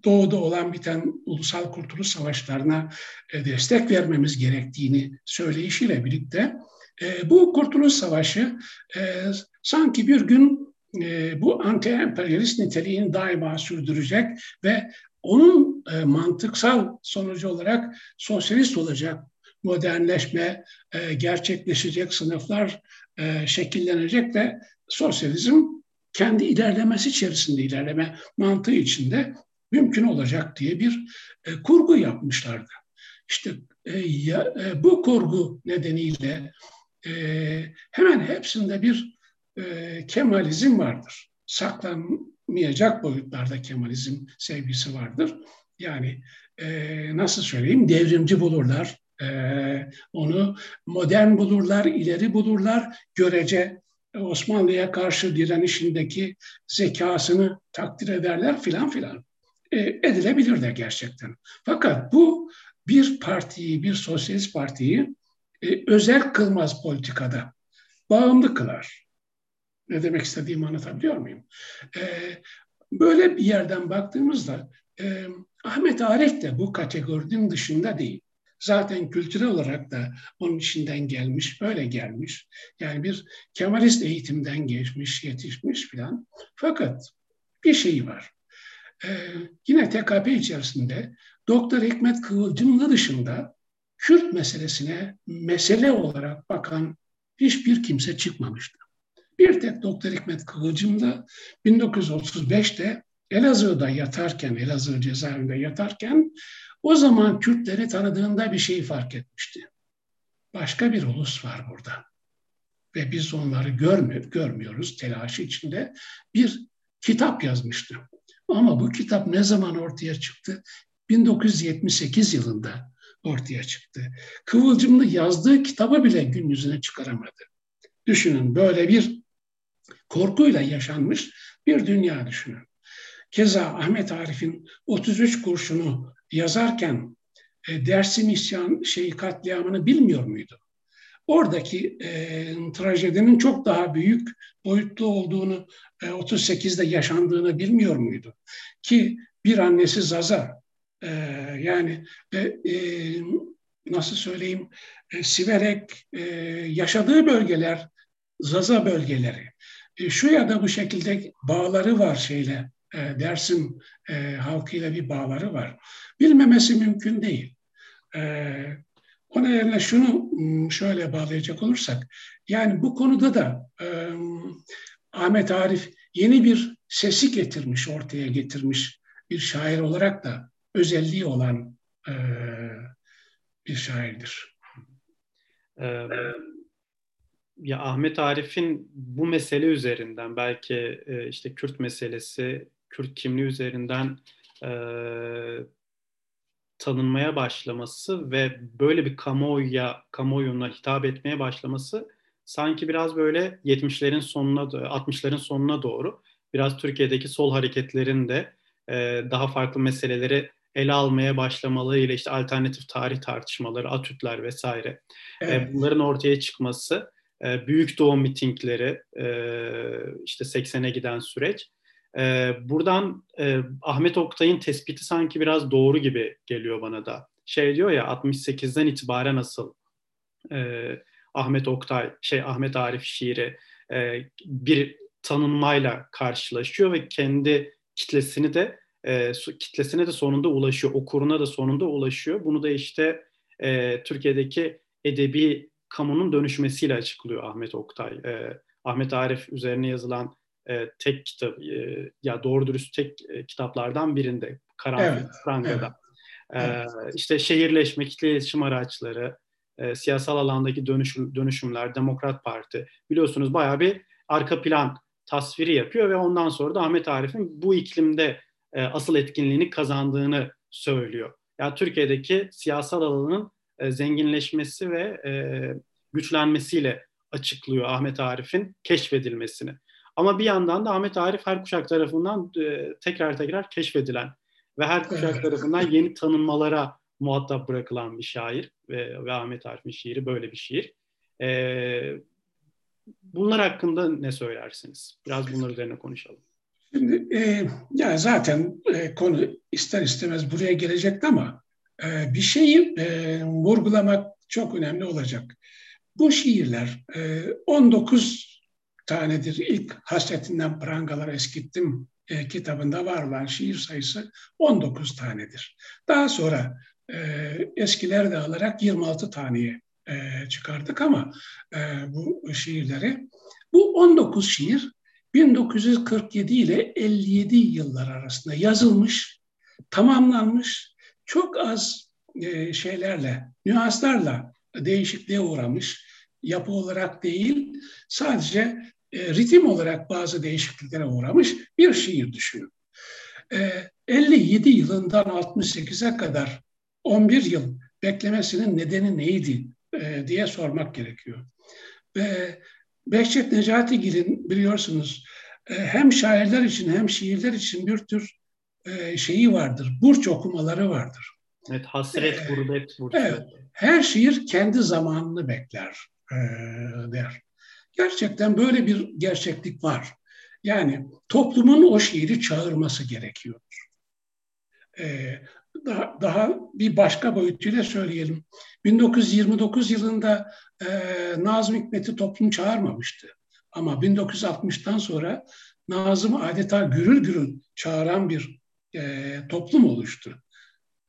doğuda olan biten ulusal kurtuluş savaşlarına e, destek vermemiz gerektiğini söyleyişiyle birlikte e, bu Kurtuluş Savaşı e, sanki bir gün bu anti-emperyalist niteliğini daima sürdürecek ve onun mantıksal sonucu olarak sosyalist olacak, modernleşme gerçekleşecek, sınıflar şekillenecek ve sosyalizm kendi ilerlemesi içerisinde ilerleme mantığı içinde mümkün olacak diye bir e, kurgu yapmışlardı. İşte e, ya, e, bu kurgu nedeniyle e, hemen hepsinde bir e, Kemalizm vardır. Saklan, anlamayacak boyutlarda Kemalizm sevgisi vardır. Yani e, nasıl söyleyeyim devrimci bulurlar, e, onu modern bulurlar, ileri bulurlar, görece Osmanlı'ya karşı direnişindeki zekasını takdir ederler filan filan. E, edilebilir de gerçekten. Fakat bu bir partiyi, bir sosyalist partiyi e, özel kılmaz politikada. Bağımlı kılar. Ne demek istediğimi anlatabiliyor muyum? E, böyle bir yerden baktığımızda e, Ahmet Arif de bu kategorinin dışında değil. Zaten kültürel olarak da onun içinden gelmiş, böyle gelmiş. Yani bir Kemalist eğitimden geçmiş, yetişmiş filan. Fakat bir şey var. Ee, yine TKP içerisinde Doktor Hikmet Kıvılcımlı dışında Kürt meselesine mesele olarak bakan hiçbir kimse çıkmamıştı. Bir tek Doktor Hikmet Kıvılcım da 1935'te Elazığ'da yatarken, Elazığ cezaevinde yatarken o zaman Kürtleri tanıdığında bir şeyi fark etmişti. Başka bir ulus var burada. Ve biz onları görmü görmüyoruz telaşı içinde. Bir kitap yazmıştı. Ama bu kitap ne zaman ortaya çıktı? 1978 yılında ortaya çıktı. Kıvılcımlı yazdığı kitabı bile gün yüzüne çıkaramadı. Düşünün böyle bir korkuyla yaşanmış bir dünya düşünün. Keza Ahmet Arif'in 33 kurşunu yazarken e, Dersim isyan şeyi katliamını bilmiyor muydu? oradaki e, trajedinin çok daha büyük boyutlu olduğunu e, 38'de yaşandığını bilmiyor muydu? Ki bir annesi Zaza e, yani e, e, nasıl söyleyeyim e, Siverek e, yaşadığı bölgeler Zaza bölgeleri. E, şu ya da bu şekilde bağları var şeyle e, Dersim e, halkıyla bir bağları var. Bilmemesi mümkün değil. E, o nedenle şunu şöyle bağlayacak olursak, yani bu konuda da e, Ahmet Arif yeni bir sesi getirmiş, ortaya getirmiş bir şair olarak da özelliği olan bir şairdir. Ee, ya Ahmet Arif'in bu mesele üzerinden belki işte Kürt meselesi, Kürt kimliği üzerinden e, tanınmaya başlaması ve böyle bir kamuoyuya, kamuoyuna hitap etmeye başlaması sanki biraz böyle 70'lerin sonuna, 60'ların sonuna doğru biraz Türkiye'deki sol hareketlerin de e, daha farklı meseleleri ele almaya başlamalarıyla işte alternatif tarih tartışmaları, atütler vesaire evet. e, bunların ortaya çıkması, e, büyük doğum mitingleri, e, işte 80'e giden süreç e, buradan e, Ahmet Oktay'ın tespiti sanki biraz doğru gibi geliyor bana da. Şey diyor ya 68'den itibaren nasıl e, Ahmet Oktay, şey Ahmet Arif şiiri e, bir tanınmayla karşılaşıyor ve kendi kitlesini de e, kitlesine de sonunda ulaşıyor, okuruna da sonunda ulaşıyor. Bunu da işte e, Türkiye'deki edebi kamunun dönüşmesiyle açıklıyor Ahmet Oktay. E, Ahmet Arif üzerine yazılan e, tek kitap e, ya doğru dürüst tek e, kitaplardan birinde Karanfil evet, Pranga'da. Evet, e, evet. İşte şehirleşme, kitle iletişim araçları, e, siyasal alandaki dönüşüm, dönüşümler, Demokrat Parti biliyorsunuz bayağı bir arka plan tasviri yapıyor ve ondan sonra da Ahmet Arif'in bu iklimde e, asıl etkinliğini kazandığını söylüyor. Ya yani Türkiye'deki siyasal alanın e, zenginleşmesi ve e, güçlenmesiyle açıklıyor Ahmet Arif'in keşfedilmesini. Ama bir yandan da Ahmet Arif her kuşak tarafından e, tekrar tekrar keşfedilen ve her kuşak tarafından yeni tanınmalara muhatap bırakılan bir şair ve, ve Ahmet Arif'in şiiri böyle bir şiir. E, bunlar hakkında ne söylersiniz? Biraz bunlar üzerine konuşalım. Şimdi e, ya zaten e, konu ister istemez buraya gelecekti ama e, bir şeyi e, vurgulamak çok önemli olacak. Bu şiirler e, 19 tanedir. İlk hasretinden prangalar eskittim e, kitabında var olan şiir sayısı 19 tanedir. Daha sonra e, eskileri de alarak 26 taneye e, çıkardık ama e, bu şiirleri. Bu 19 şiir 1947 ile 57 yıllar arasında yazılmış, tamamlanmış, çok az e, şeylerle, nüanslarla değişikliğe uğramış yapı olarak değil, sadece e, ritim olarak bazı değişikliklere uğramış bir şiir düşünün. E, 57 yılından 68'e kadar 11 yıl beklemesinin nedeni neydi e, diye sormak gerekiyor. Ve Behçet Necatigil'in biliyorsunuz e, hem şairler için hem şiirler için bir tür e, şeyi vardır, burç okumaları vardır. Evet, hasret, e, gurbet burcu. Evet, her şiir kendi zamanını bekler e, der. Gerçekten böyle bir gerçeklik var. Yani toplumun o şiiri çağırması gerekiyor. Ee, daha, daha bir başka boyutuyla söyleyelim. 1929 yılında e, Nazım Hikmet'i toplum çağırmamıştı. Ama 1960'tan sonra Nazım adeta gürül gürül çağıran bir e, toplum oluştu.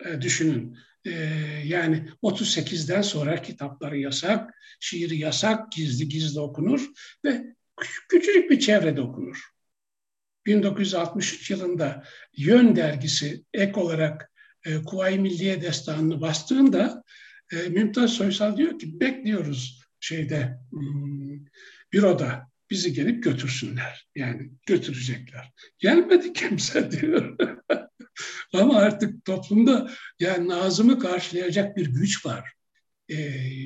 E, düşünün. E, yani 38'den sonra kitapları yasak, şiiri yasak, gizli gizli okunur ve küçücük bir çevrede okunur. 1963 yılında Yön dergisi ek olarak e, Kuvayi Milliye Destanı'nı bastığında e, Mümtaz Soysal diyor ki bekliyoruz şeyde hmm, büroda bizi gelip götürsünler. Yani götürecekler. Gelmedi kimse diyor. Ama artık toplumda yani Nazım'ı karşılayacak bir güç var. Ee,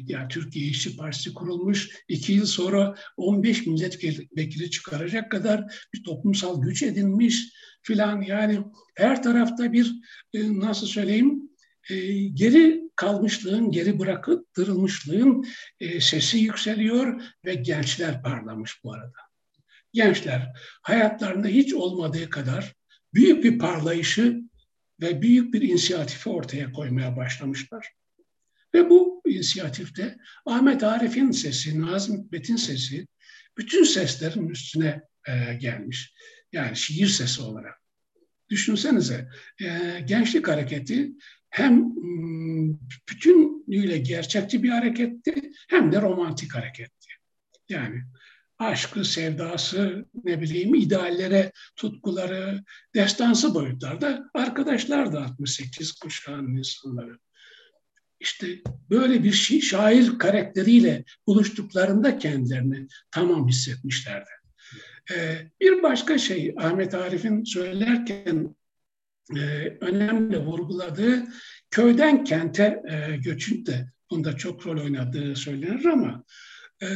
yani Türkiye İşçi Partisi kurulmuş. iki yıl sonra 15 milletvekili çıkaracak kadar bir toplumsal güç edinmiş filan. Yani her tarafta bir e, nasıl söyleyeyim e, geri kalmışlığın, geri bırakıttırılmışlığın e, sesi yükseliyor ve gençler parlamış bu arada. Gençler hayatlarında hiç olmadığı kadar büyük bir parlayışı ve büyük bir inisiyatifi ortaya koymaya başlamışlar. Ve bu inisiyatifte Ahmet Arif'in sesi, Nazım Hikmet'in sesi bütün seslerin üstüne e, gelmiş. Yani şiir sesi olarak. Düşünsenize e, gençlik hareketi hem bütünüyle gerçekçi bir hareketti hem de romantik hareketti. Yani aşkı, sevdası, ne bileyim ideallere, tutkuları, destansı boyutlarda arkadaşlar da 68 kuşağının insanları. İşte böyle bir şi- şair karakteriyle buluştuklarında kendilerini tamam hissetmişlerdi. Ee, bir başka şey Ahmet Arif'in söylerken e, önemli vurguladığı köyden kente e, göçün de bunda çok rol oynadığı söylenir ama e,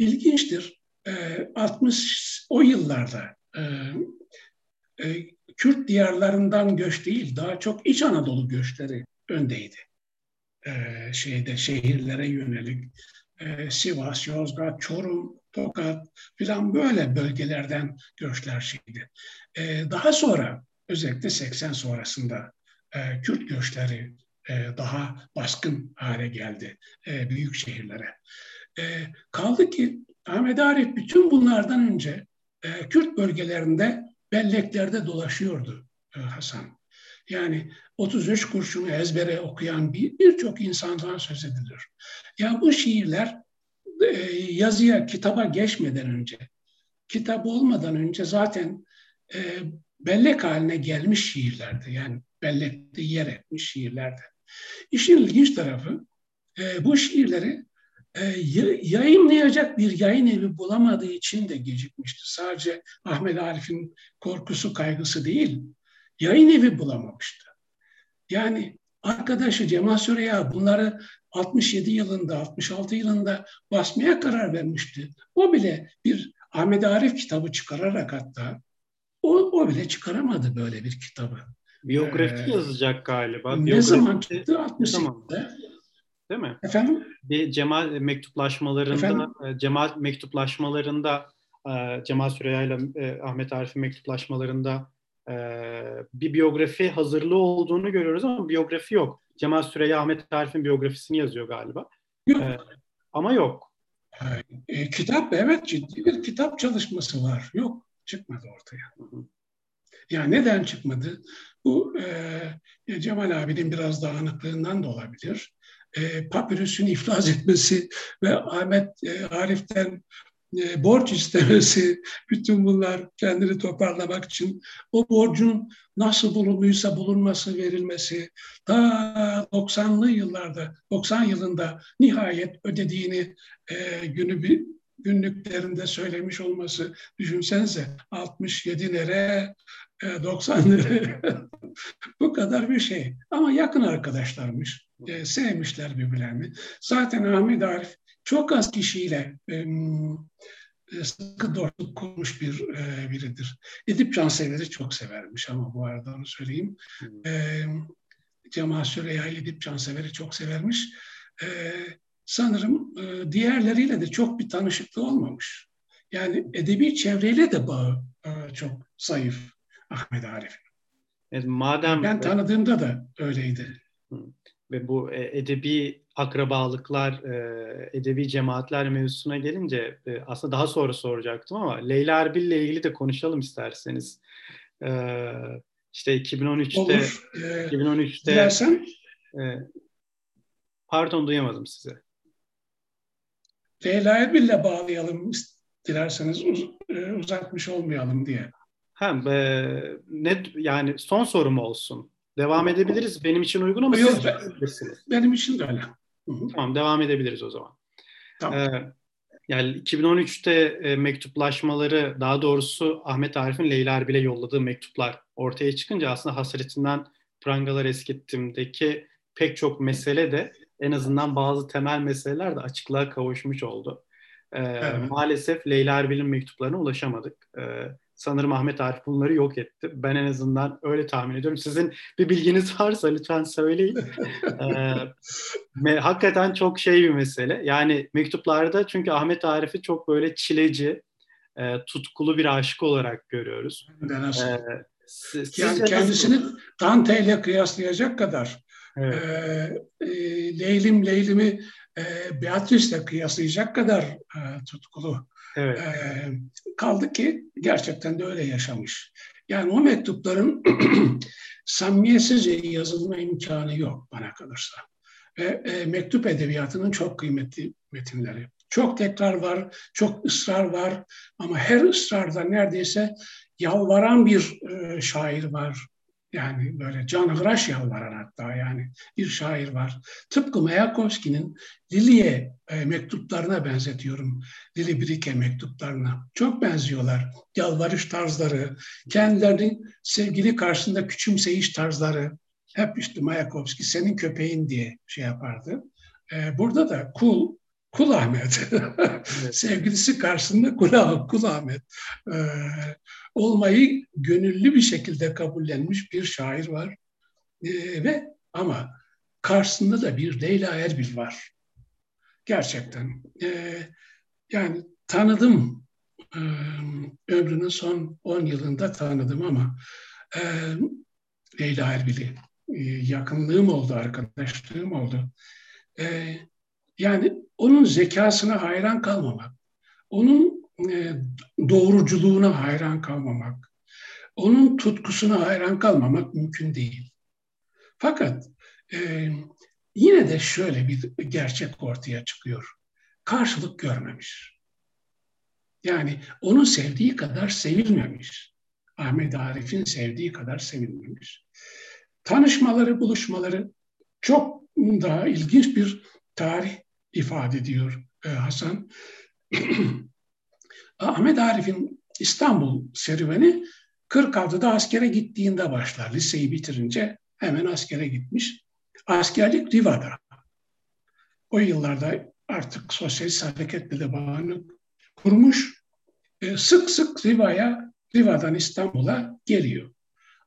ilginçtir. E, 60 o yıllarda e, e, Kürt diyarlarından göç değil, daha çok İç Anadolu göçleri öndeydi. E, şeyde şehirlere yönelik e, Sivas, Yozgat, Çorum, Tokat filan böyle bölgelerden göçler şeydi. E, daha sonra özellikle 80 sonrasında e, Kürt göçleri e, daha baskın hale geldi e, büyük şehirlere. E, kaldı ki Ahmet Arif bütün bunlardan önce e, Kürt bölgelerinde belleklerde dolaşıyordu e, Hasan. Yani 33 kurşunu ezbere okuyan birçok bir insandan söz edilir. Ya bu şiirler e, yazıya, kitaba geçmeden önce, kitap olmadan önce zaten e, bellek haline gelmiş şiirlerdi. Yani bellekte yer etmiş şiirlerdi. İşin ilginç tarafı e, bu şiirleri yayınlayacak bir yayın evi bulamadığı için de gecikmişti. Sadece Ahmet Arif'in korkusu, kaygısı değil, yayın evi bulamamıştı. Yani arkadaşı Cemal Süreya bunları 67 yılında, 66 yılında basmaya karar vermişti. O bile bir Ahmet Arif kitabı çıkararak hatta o, o bile çıkaramadı böyle bir kitabı. Biyografi ee, yazacak galiba. Ne Biyografi, zaman çıktı? 68'de. Değil mi? Efendim? Bir Cemal mektuplaşmalarında Efendim? E, Cemal mektuplaşmalarında e, Cemal Süreya ile e, Ahmet Arif'in mektuplaşmalarında bir biyografi hazırlığı olduğunu görüyoruz ama biyografi yok. Cemal Süreya Ahmet Arif'in biyografisini yazıyor galiba. Yok. Ama yok. E, kitap evet ciddi bir kitap çalışması var. Yok çıkmadı ortaya. Hı hı. Ya neden çıkmadı? Bu e, Cemal abinin biraz dağınıklığından da olabilir. E, papirüsün iflas etmesi ve Ahmet e, Arif'ten e, borç istemesi, bütün bunlar kendini toparlamak için o borcun nasıl bulunmuysa bulunması, verilmesi, ta 90'lı yıllarda, 90 yılında nihayet ödediğini e, günü bir günlüklerinde söylemiş olması düşünsenize 67 lira 90 lira bu kadar bir şey ama yakın arkadaşlarmış e, sevmişler birbirlerini zaten Ahmet Arif çok az kişiyle e, sıkı dostluk kurmuş bir e, biridir. Edip Cansever'i çok severmiş ama bu arada onu söyleyeyim. E, Cemal Süreya Edip Cansever'i çok severmiş. E, sanırım e, diğerleriyle de çok bir tanışıklığı olmamış. Yani edebi çevreyle de bağı e, çok zayıf Ahmet Arif'in. Evet, madem ben tanıdığımda da öyleydi. Ve bu e, edebi akrabalıklar, e, edebi cemaatler mevzusuna gelince e, aslında daha sonra soracaktım ama Leyla Erbil ile ilgili de konuşalım isterseniz. İşte 2013'te Olur. 2013'te Dilersen. Pardon duyamadım size. Leyla Erbil'le bağlayalım dilerseniz uz, e, uzatmış olmayalım diye. Hem e, ne yani son sorum olsun. Devam edebiliriz. Benim için uygun ama Yok, siz ben, Benim için de öyle. Tamam devam edebiliriz o zaman. Tamam. Ee, yani 2013'te e, mektuplaşmaları daha doğrusu Ahmet Arif'in Leyla Erbil'e yolladığı mektuplar ortaya çıkınca aslında hasretinden prangalar eskittimdeki pek çok mesele de en azından bazı temel meseleler de açıklığa kavuşmuş oldu. Ee, evet. Maalesef Leyla Erbil'in mektuplarına ulaşamadık. Ee, sanırım Ahmet Arif bunları yok etti. Ben en azından öyle tahmin ediyorum. Sizin bir bilginiz varsa lütfen söyleyin. ee, hakikaten çok şey bir mesele. Yani mektuplarda çünkü Ahmet Arif'i çok böyle çileci, e, tutkulu bir aşık olarak görüyoruz. Ben nasıl? Ee, siz, yani kendisini? Dante ile kıyaslayacak kadar evet. e, e, Leylim Leylim'i e, Beatrice'le kıyaslayacak kadar e, tutkulu. Evet. E, kaldı ki gerçekten de öyle yaşamış. Yani o mektupların samimiyetsizce yazılma imkanı yok bana kalırsa. Ve e, mektup edebiyatının çok kıymetli metinleri. Çok tekrar var, çok ısrar var ama her ısrarda neredeyse yalvaran bir e, şair var. Yani böyle canhıraş yalvaran hatta yani bir şair var. Tıpkı Mayakovski'nin Lili'ye e, mektuplarına benzetiyorum. Lili Brike mektuplarına. Çok benziyorlar. Yalvarış tarzları, kendilerinin sevgili karşısında küçümseyiş tarzları. Hep işte Mayakovski senin köpeğin diye şey yapardı. E, burada da kul, Kul Ahmet. Sevgilisi karşısında Kul, Kul Ahmet. Ee, olmayı gönüllü bir şekilde kabullenmiş bir şair var. Ee, ve ama karşısında da bir Leyla Erbil var. Gerçekten. Ee, yani tanıdım e, ömrünün son 10 yılında tanıdım ama e, Leyla Erbil'i e, yakınlığım oldu, arkadaşlığım oldu. E, yani onun zekasına hayran kalmamak, onun e, doğruculuğuna hayran kalmamak, onun tutkusuna hayran kalmamak mümkün değil. Fakat e, yine de şöyle bir gerçek ortaya çıkıyor. Karşılık görmemiş. Yani onun sevdiği kadar sevilmemiş. Ahmet Arif'in sevdiği kadar sevilmemiş. Tanışmaları, buluşmaları çok daha ilginç bir tarih ifade ediyor e, Hasan. Ahmet Arif'in İstanbul serüveni 46'da askere gittiğinde başlar. Liseyi bitirince hemen askere gitmiş. Askerlik Riva'da. O yıllarda artık sosyalist hareketle de bağını kurmuş. E, sık sık Riva'ya, Riva'dan İstanbul'a geliyor.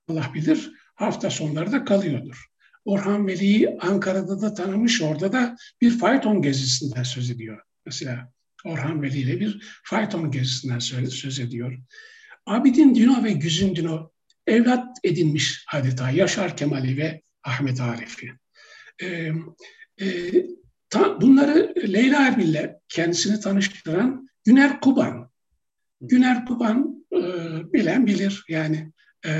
Allah bilir hafta sonları da kalıyordur. Orhan Veli'yi Ankara'da da tanımış, orada da bir fayton gezisinden söz ediyor. Mesela Orhan Veli ile bir fayton gezisinden söz ediyor. Abidin Dino ve Güzin Dino evlat edinmiş adeta Yaşar Kemal'i ve Ahmet Arif'i. Ee, e, ta, bunları Leyla Erbil'le kendisini tanıştıran Güner Kuban. Güner Kuban e, bilen bilir yani e,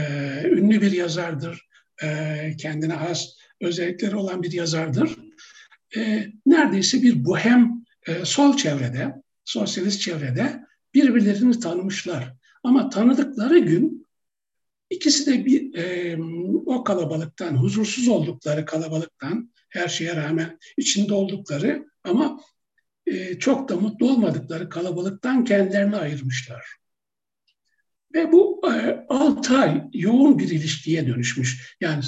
ünlü bir yazardır e, kendine has özellikleri olan bir yazardır. E, neredeyse bir bohem sol çevrede, sosyalist çevrede birbirlerini tanımışlar. Ama tanıdıkları gün ikisi de bir e, o kalabalıktan, huzursuz oldukları kalabalıktan, her şeye rağmen içinde oldukları ama e, çok da mutlu olmadıkları kalabalıktan kendilerini ayırmışlar. Ve bu e, 6 ay yoğun bir ilişkiye dönüşmüş. Yani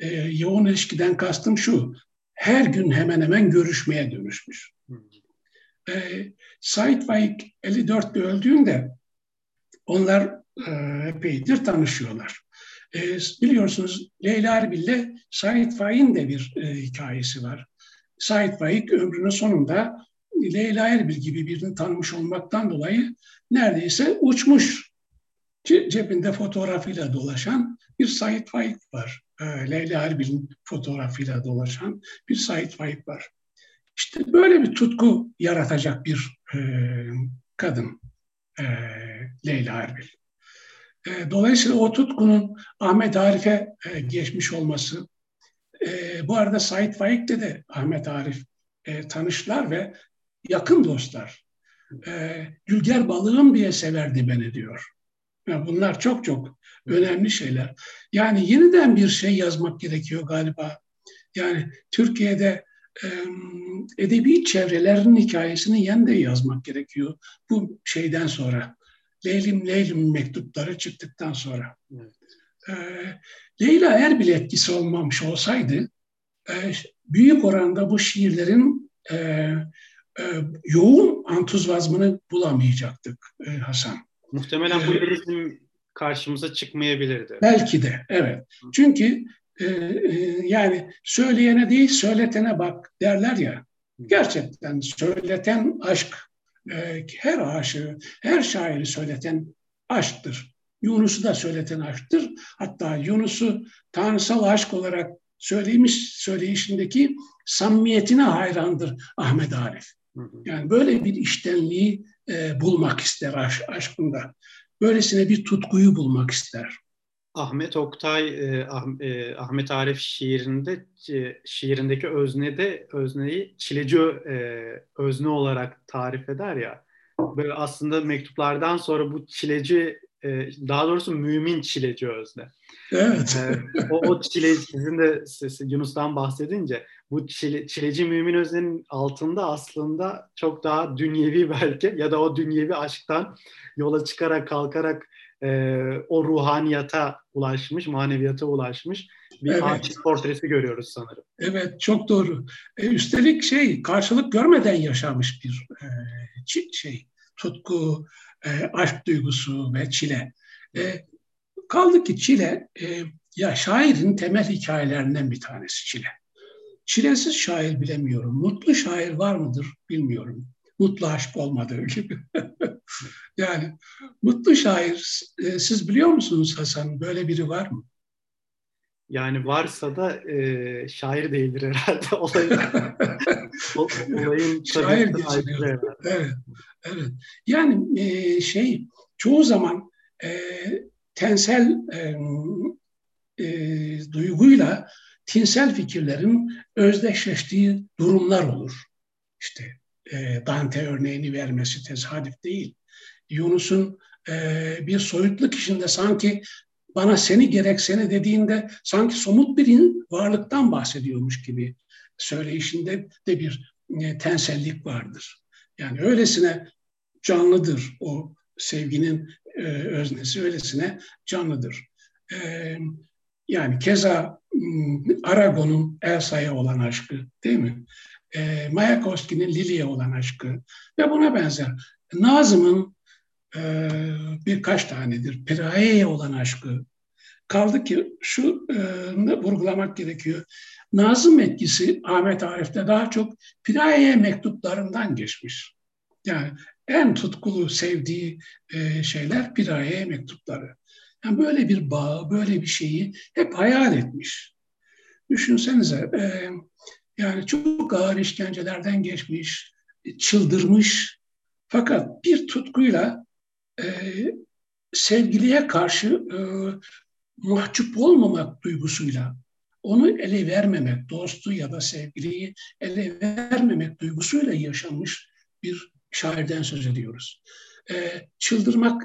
e, yoğun ilişkiden kastım şu, her gün hemen hemen görüşmeye dönüşmüş. E, Said Faik 54'te öldüğünde onlar e, epeydir tanışıyorlar. E, biliyorsunuz Leyla Erbil ile Said Faik'in de bir e, hikayesi var. Said Faik ömrünün sonunda Leyla Erbil gibi birini tanımış olmaktan dolayı neredeyse uçmuş cebinde fotoğrafıyla dolaşan bir Said Faik var. E, Leyla Erbil'in fotoğrafıyla dolaşan bir Said Faik var. İşte böyle bir tutku yaratacak bir e, kadın e, Leyla Erbil. E, dolayısıyla o tutkunun Ahmet Arif'e e, geçmiş olması, e, bu arada Said Faik'le de Ahmet Arif e, tanıştılar ve yakın dostlar. E, Gülger balığım diye severdi beni diyor. Yani bunlar çok çok önemli şeyler. Yani yeniden bir şey yazmak gerekiyor galiba. Yani Türkiye'de edebi çevrelerin hikayesini yeniden yazmak gerekiyor bu şeyden sonra. Leylim Leylim mektupları çıktıktan sonra. Evet. E, Leyla Erbil etkisi olmamış olsaydı e, büyük oranda bu şiirlerin e, e, yoğun antuzvazmını bulamayacaktık e, Hasan. Muhtemelen bu lirizm karşımıza çıkmayabilirdi. Belki de evet. Çünkü e, e, yani söyleyene değil söyletene bak derler ya. Gerçekten söyleten aşk e, her aşığı, her şairi söyleten aşktır. Yunus'u da söyleten aşktır. Hatta Yunus'u tanrısal aşk olarak söylemiş söyleyişindeki samimiyetine hayrandır Ahmet Arif. Yani böyle bir iştenliği e, bulmak ister aş, aşkında. Böylesine bir tutkuyu bulmak ister. Ahmet Oktay, e, ah, e, Ahmet Arif şiirinde e, şiirindeki öznede özneyi çileci e, özne olarak tarif eder ya. Böyle aslında mektuplardan sonra bu çileci e, daha doğrusu mümin çileci özne. Evet. E, o, o çileci sizin de Yunus'tan bahsedince bu çile, çileci mümin öznenin altında aslında çok daha dünyevi belki ya da o dünyevi aşktan yola çıkarak kalkarak e, o ruhaniyata ulaşmış, maneviyata ulaşmış bir evet. aşık portresi görüyoruz sanırım. Evet, çok doğru. E, üstelik şey, karşılık görmeden yaşamış bir e, şey, tutku, e, aşk duygusu ve çile. E, kaldı ki çile, e, ya şairin temel hikayelerinden bir tanesi çile. Çilesiz şair bilemiyorum. Mutlu şair var mıdır bilmiyorum. Mutlu aşk olmadığı gibi. yani mutlu şair, e, siz biliyor musunuz Hasan? Böyle biri var mı? Yani varsa da e, şair değildir herhalde olayın. olayın şair geçiniyor. Evet, evet. Yani e, şey çoğu zaman e, tensel e, e, duyguyla tinsel fikirlerin özdeşleştiği durumlar olur. İşte e, Dante örneğini vermesi tesadüf değil. Yunus'un e, bir soyutluk içinde sanki bana seni gerek seni dediğinde sanki somut bir varlıktan bahsediyormuş gibi söyleyişinde de bir e, tensellik vardır. Yani öylesine canlıdır o sevginin e, öznesi, öylesine canlıdır. E, yani keza Aragon'un Elsa'ya olan aşkı değil mi? E, Mayakovski'nin Lili'ye olan aşkı ve buna benzer. Nazım'ın e, birkaç tanedir. Piraye'ye olan aşkı. Kaldı ki şu e, vurgulamak gerekiyor. Nazım etkisi Ahmet Arif'te daha çok Piraye mektuplarından geçmiş. Yani en tutkulu sevdiği e, şeyler Piraye mektupları. Yani böyle bir bağ, böyle bir şeyi hep hayal etmiş. Düşünsenize e, yani çok ağır işkencelerden geçmiş, çıldırmış fakat bir tutkuyla sevgiliye karşı e, mahcup olmamak duygusuyla onu ele vermemek, dostu ya da sevgiliyi ele vermemek duygusuyla yaşanmış bir şairden söz ediyoruz. E, çıldırmak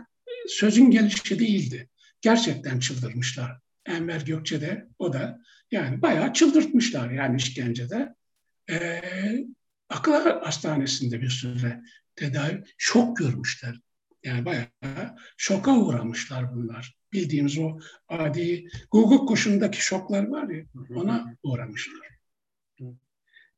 sözün gelişi değildi. Gerçekten çıldırmışlar. Enver Gökçe'de o da yani bayağı çıldırtmışlar yani işkencede. E, akıl hastanesinde bir süre tedavi, şok görmüşler. Yani bayağı şoka uğramışlar bunlar. Bildiğimiz o adi guguk kuşundaki şoklar var ya ona uğramışlar.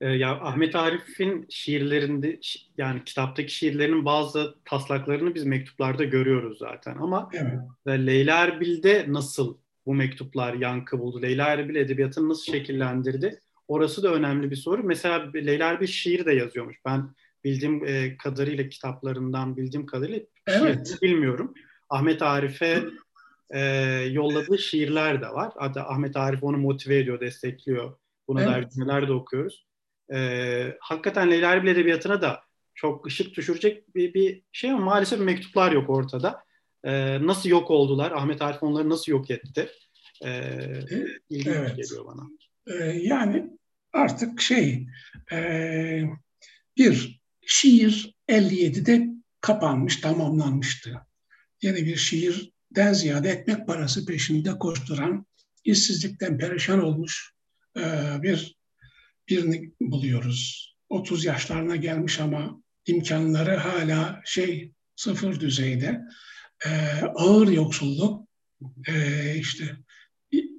Ee, ya Ahmet Arif'in şiirlerinde yani kitaptaki şiirlerinin bazı taslaklarını biz mektuplarda görüyoruz zaten ama evet. Leyla Erbil'de nasıl bu mektuplar yankı buldu? Leyla Erbil edebiyatını nasıl şekillendirdi? Orası da önemli bir soru. Mesela Leyla Erbil şiir de yazıyormuş. Ben bildiğim e, kadarıyla kitaplarından bildiğim kadarıyla evet. bilmiyorum. Ahmet Arif'e e, yolladığı şiirler de var. Hatta Ahmet Arif onu motive ediyor, destekliyor. Buna evet. dair cümleler de okuyoruz. E, hakikaten Leyla Erbil Edebiyatı'na da çok ışık düşürecek bir, bir şey ama maalesef mektuplar yok ortada. E, nasıl yok oldular? Ahmet Arif onları nasıl yok etti? E, ilginç evet. geliyor bana. E, yani artık şey e, bir şiir 57'de kapanmış, tamamlanmıştı. Yeni bir şiirden ziyade ekmek parası peşinde koşturan, işsizlikten perişan olmuş e, bir birini buluyoruz. 30 yaşlarına gelmiş ama imkanları hala şey sıfır düzeyde. E, ağır yoksulluk, e, işte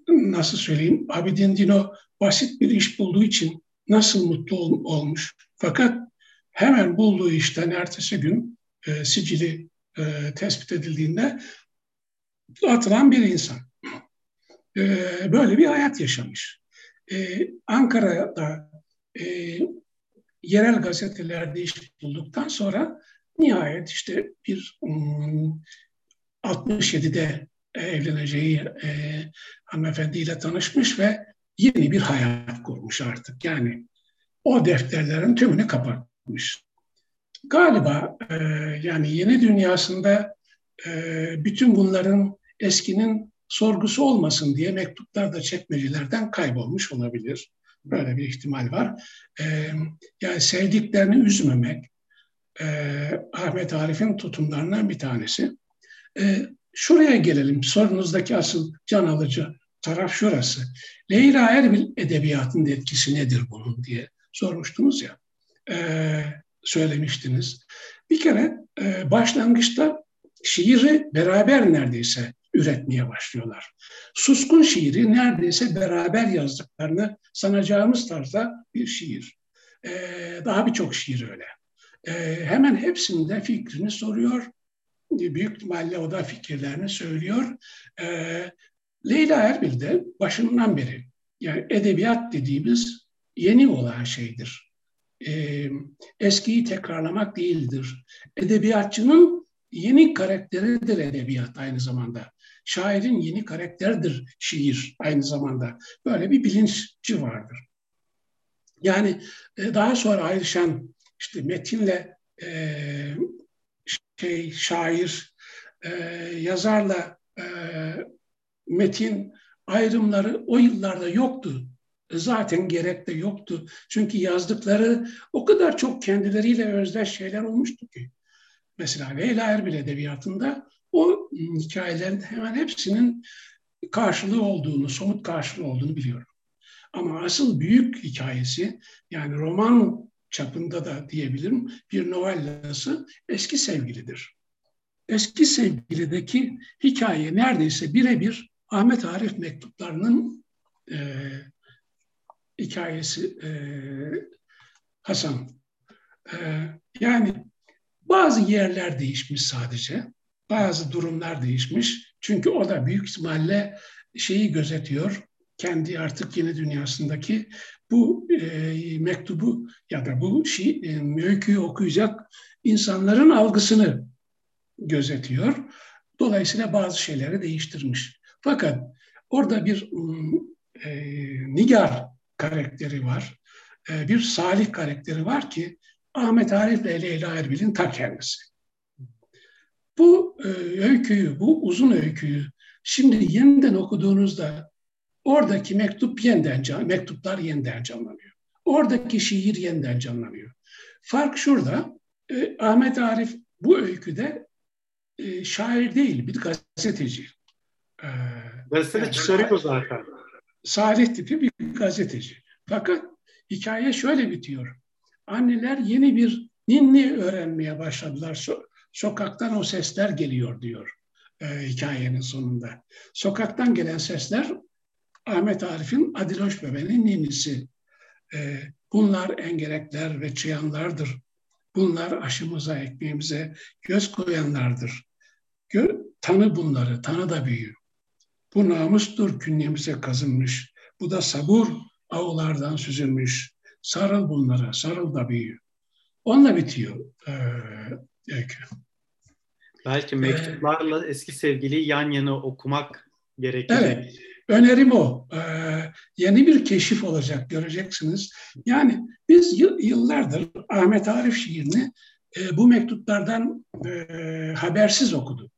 nasıl söyleyeyim, Abidin Dino basit bir iş bulduğu için nasıl mutlu ol, olmuş. Fakat hemen bulduğu işten ertesi gün e, sicili e, tespit edildiğinde atılan bir insan. Ee, böyle bir hayat yaşamış. Ee, Ankara'da e, yerel gazetelerde iş bulduktan sonra nihayet işte bir um, 67'de evleneceği e, hanımefendiyle tanışmış ve yeni bir hayat kurmuş artık. Yani o defterlerin tümünü kapatmış. Galiba e, yani yeni dünyasında e, bütün bunların eskinin sorgusu olmasın diye mektuplar da çekmecelerden kaybolmuş olabilir. Böyle bir ihtimal var. E, yani sevdiklerini üzmemek e, Ahmet Arif'in tutumlarından bir tanesi. E, şuraya gelelim. Sorunuzdaki asıl can alıcı taraf şurası. Leyla Erbil edebiyatının etkisi nedir bunun diye sormuştunuz ya. E, söylemiştiniz. Bir kere e, başlangıçta şiiri beraber neredeyse üretmeye başlıyorlar. Suskun şiiri neredeyse beraber yazdıklarını sanacağımız tarzda bir şiir. Ee, daha birçok şiir öyle. Ee, hemen hepsinde fikrini soruyor. Büyük ihtimalle o da fikirlerini söylüyor. Ee, Leyla Erbil de başından beri yani edebiyat dediğimiz yeni olan şeydir. Ee, eskiyi tekrarlamak değildir. Edebiyatçının yeni karakteridir edebiyat aynı zamanda şairin yeni karakterdir şiir aynı zamanda. Böyle bir bilinççi vardır. Yani e, daha sonra ayrışan işte metinle e, şey şair, e, yazarla e, metin ayrımları o yıllarda yoktu. Zaten gerek de yoktu. Çünkü yazdıkları o kadar çok kendileriyle özdeş şeyler olmuştu ki. Mesela Leyla Erbil Edebiyatı'nda o hikayelerin hemen hepsinin karşılığı olduğunu, somut karşılığı olduğunu biliyorum. Ama asıl büyük hikayesi yani roman çapında da diyebilirim bir novellası Eski Sevgilidir. Eski Sevgili'deki hikaye neredeyse birebir Ahmet Arif mektuplarının e, hikayesi e, Hasan. E, yani bazı yerler değişmiş sadece bazı durumlar değişmiş. Çünkü o da büyük ihtimalle şeyi gözetiyor. Kendi artık yeni dünyasındaki bu e, mektubu ya da bu şey, e, öyküyü okuyacak insanların algısını gözetiyor. Dolayısıyla bazı şeyleri değiştirmiş. Fakat orada bir e, Nigar karakteri var. E, bir Salih karakteri var ki Ahmet Arif ile Leyla Erbil'in ta kendisi. Bu e, öyküyü, bu uzun öyküyü şimdi yeniden okuduğunuzda oradaki mektup yeniden mektuplar yeniden canlanıyor. Oradaki şiir yeniden canlanıyor. Fark şurada. E, Ahmet Arif bu öyküde e, şair değil, bir gazeteci. E, Gazete yani, çıkarıyor zaten. Salih tipi bir gazeteci. Fakat hikaye şöyle bitiyor. Anneler yeni bir ninni öğrenmeye başladılar sokaktan o sesler geliyor diyor e, hikayenin sonunda. Sokaktan gelen sesler Ahmet Arif'in Adiloş Bebe'nin ninisi. E, bunlar engerekler ve çıyanlardır. Bunlar aşımıza, ekmeğimize göz koyanlardır. Gö tanı bunları, tanı da büyü. Bu namustur künyemize kazınmış. Bu da sabur avlardan süzülmüş. Sarıl bunlara, sarıl da büyü. Onunla bitiyor e, öykü. Belki mektuplarla eski sevgiliyi yan yana okumak gerekecek. Evet. Önerim o. Ee, yeni bir keşif olacak göreceksiniz. Yani biz yıllardır Ahmet Arif şiirini e, bu mektuplardan e, habersiz okuduk.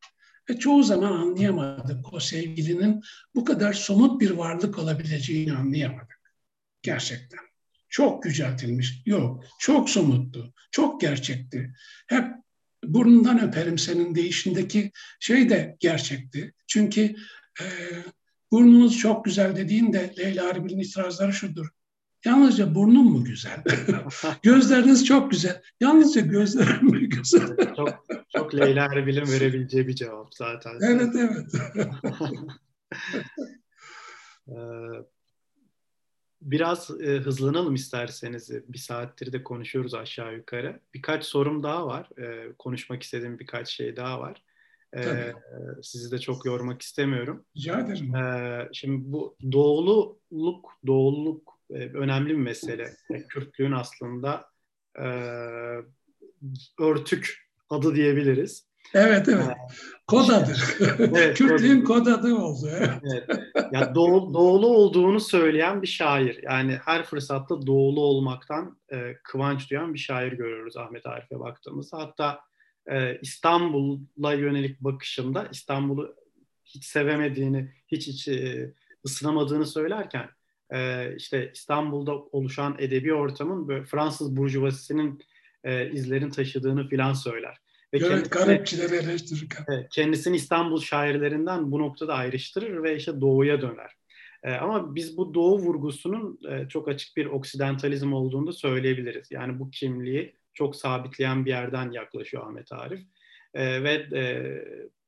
Ve çoğu zaman anlayamadık o sevgilinin bu kadar somut bir varlık olabileceğini anlayamadık. Gerçekten. Çok yüceltilmiş. Yok. Çok somuttu. Çok gerçekti. Hep burnundan öperim senin deyişindeki şey de gerçekti. Çünkü e, burnunuz çok güzel dediğinde Leyla Erbil'in itirazları şudur. Yalnızca burnum mu güzel? Gözleriniz çok güzel. Yalnızca gözlerim mi güzel? çok, çok Leyla Erbil'in verebileceği bir cevap zaten. Evet, evet. Ee, Biraz e, hızlanalım isterseniz. Bir saattir de konuşuyoruz aşağı yukarı. Birkaç sorum daha var. E, konuşmak istediğim birkaç şey daha var. Ee, sizi de çok yormak istemiyorum. Rica ederim. Ee, şimdi bu doğululuk, doğululuk önemli bir mesele. E, Kürtlüğün aslında e, örtük adı diyebiliriz. Evet evet. Kod adı. evet, Kürtlüğün kod adı oldu. evet. Ya doğu, doğulu olduğunu söyleyen bir şair. Yani her fırsatta doğulu olmaktan e, kıvanç duyan bir şair görüyoruz Ahmet Arif'e baktığımızda. Hatta e, İstanbul'a yönelik bakışında İstanbul'u hiç sevemediğini, hiç hiç e, ısınamadığını söylerken e, işte İstanbul'da oluşan edebi ortamın böyle Fransız burjuvasisinin e, izlerini taşıdığını filan söyler. Ve evet, garipçileri eleştirirken. Kendisini İstanbul şairlerinden bu noktada ayrıştırır ve işte doğuya döner. E, ama biz bu doğu vurgusunun e, çok açık bir oksidentalizm olduğunu da söyleyebiliriz. Yani bu kimliği çok sabitleyen bir yerden yaklaşıyor Ahmet Arif. E, ve e,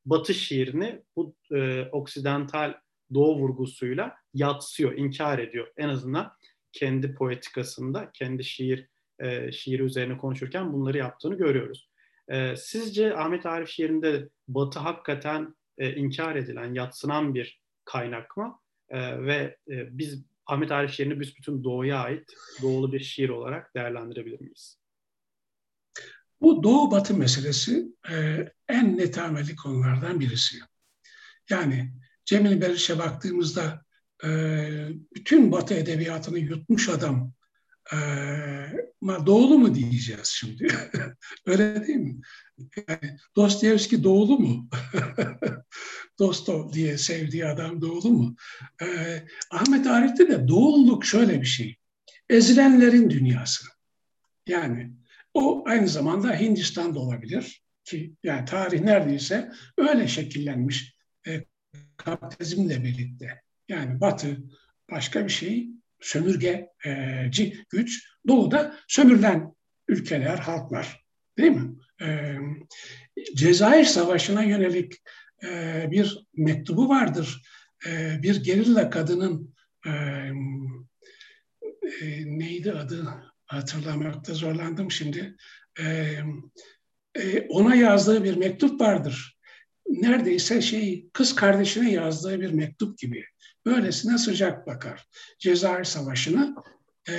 Batı şiirini bu e, oksidental doğu vurgusuyla yatsıyor, inkar ediyor. En azından kendi poetikasında, kendi şiir e, şiiri üzerine konuşurken bunları yaptığını görüyoruz. E, sizce Ahmet Arif şiirinde Batı hakikaten e, inkar edilen, yatsınan bir kaynak mı? E, ve e, biz Ahmet Arif şiirini büsbütün doğuya ait doğulu bir şiir olarak değerlendirebilir miyiz? Bu doğu batı meselesi e, en netameli konulardan birisi. Yani Cemil Beriş'e baktığımızda bütün batı edebiyatını yutmuş adam e, ma doğulu mu diyeceğiz şimdi? Öyle değil mi? Yani Dostoyevski doğulu mu? Dostov diye sevdiği adam doğulu mu? Ee, Ahmet Arif'te de doğulluk şöyle bir şey. Ezilenlerin dünyası. Yani o aynı zamanda Hindistan'da olabilir ki yani tarih neredeyse öyle şekillenmiş e, kapitalizmle birlikte. Yani Batı başka bir şey, sömürgeci güç, Doğu'da sömürülen ülkeler, halklar değil mi? E, Cezayir Savaşı'na yönelik e, bir mektubu vardır. E, bir gerilla kadının e, e, neydi adı hatırlamakta zorlandım şimdi. E, e, ona yazdığı bir mektup vardır. Neredeyse şey kız kardeşine yazdığı bir mektup gibi. Böylesine sıcak bakar. Cezayir Savaşı'nı e,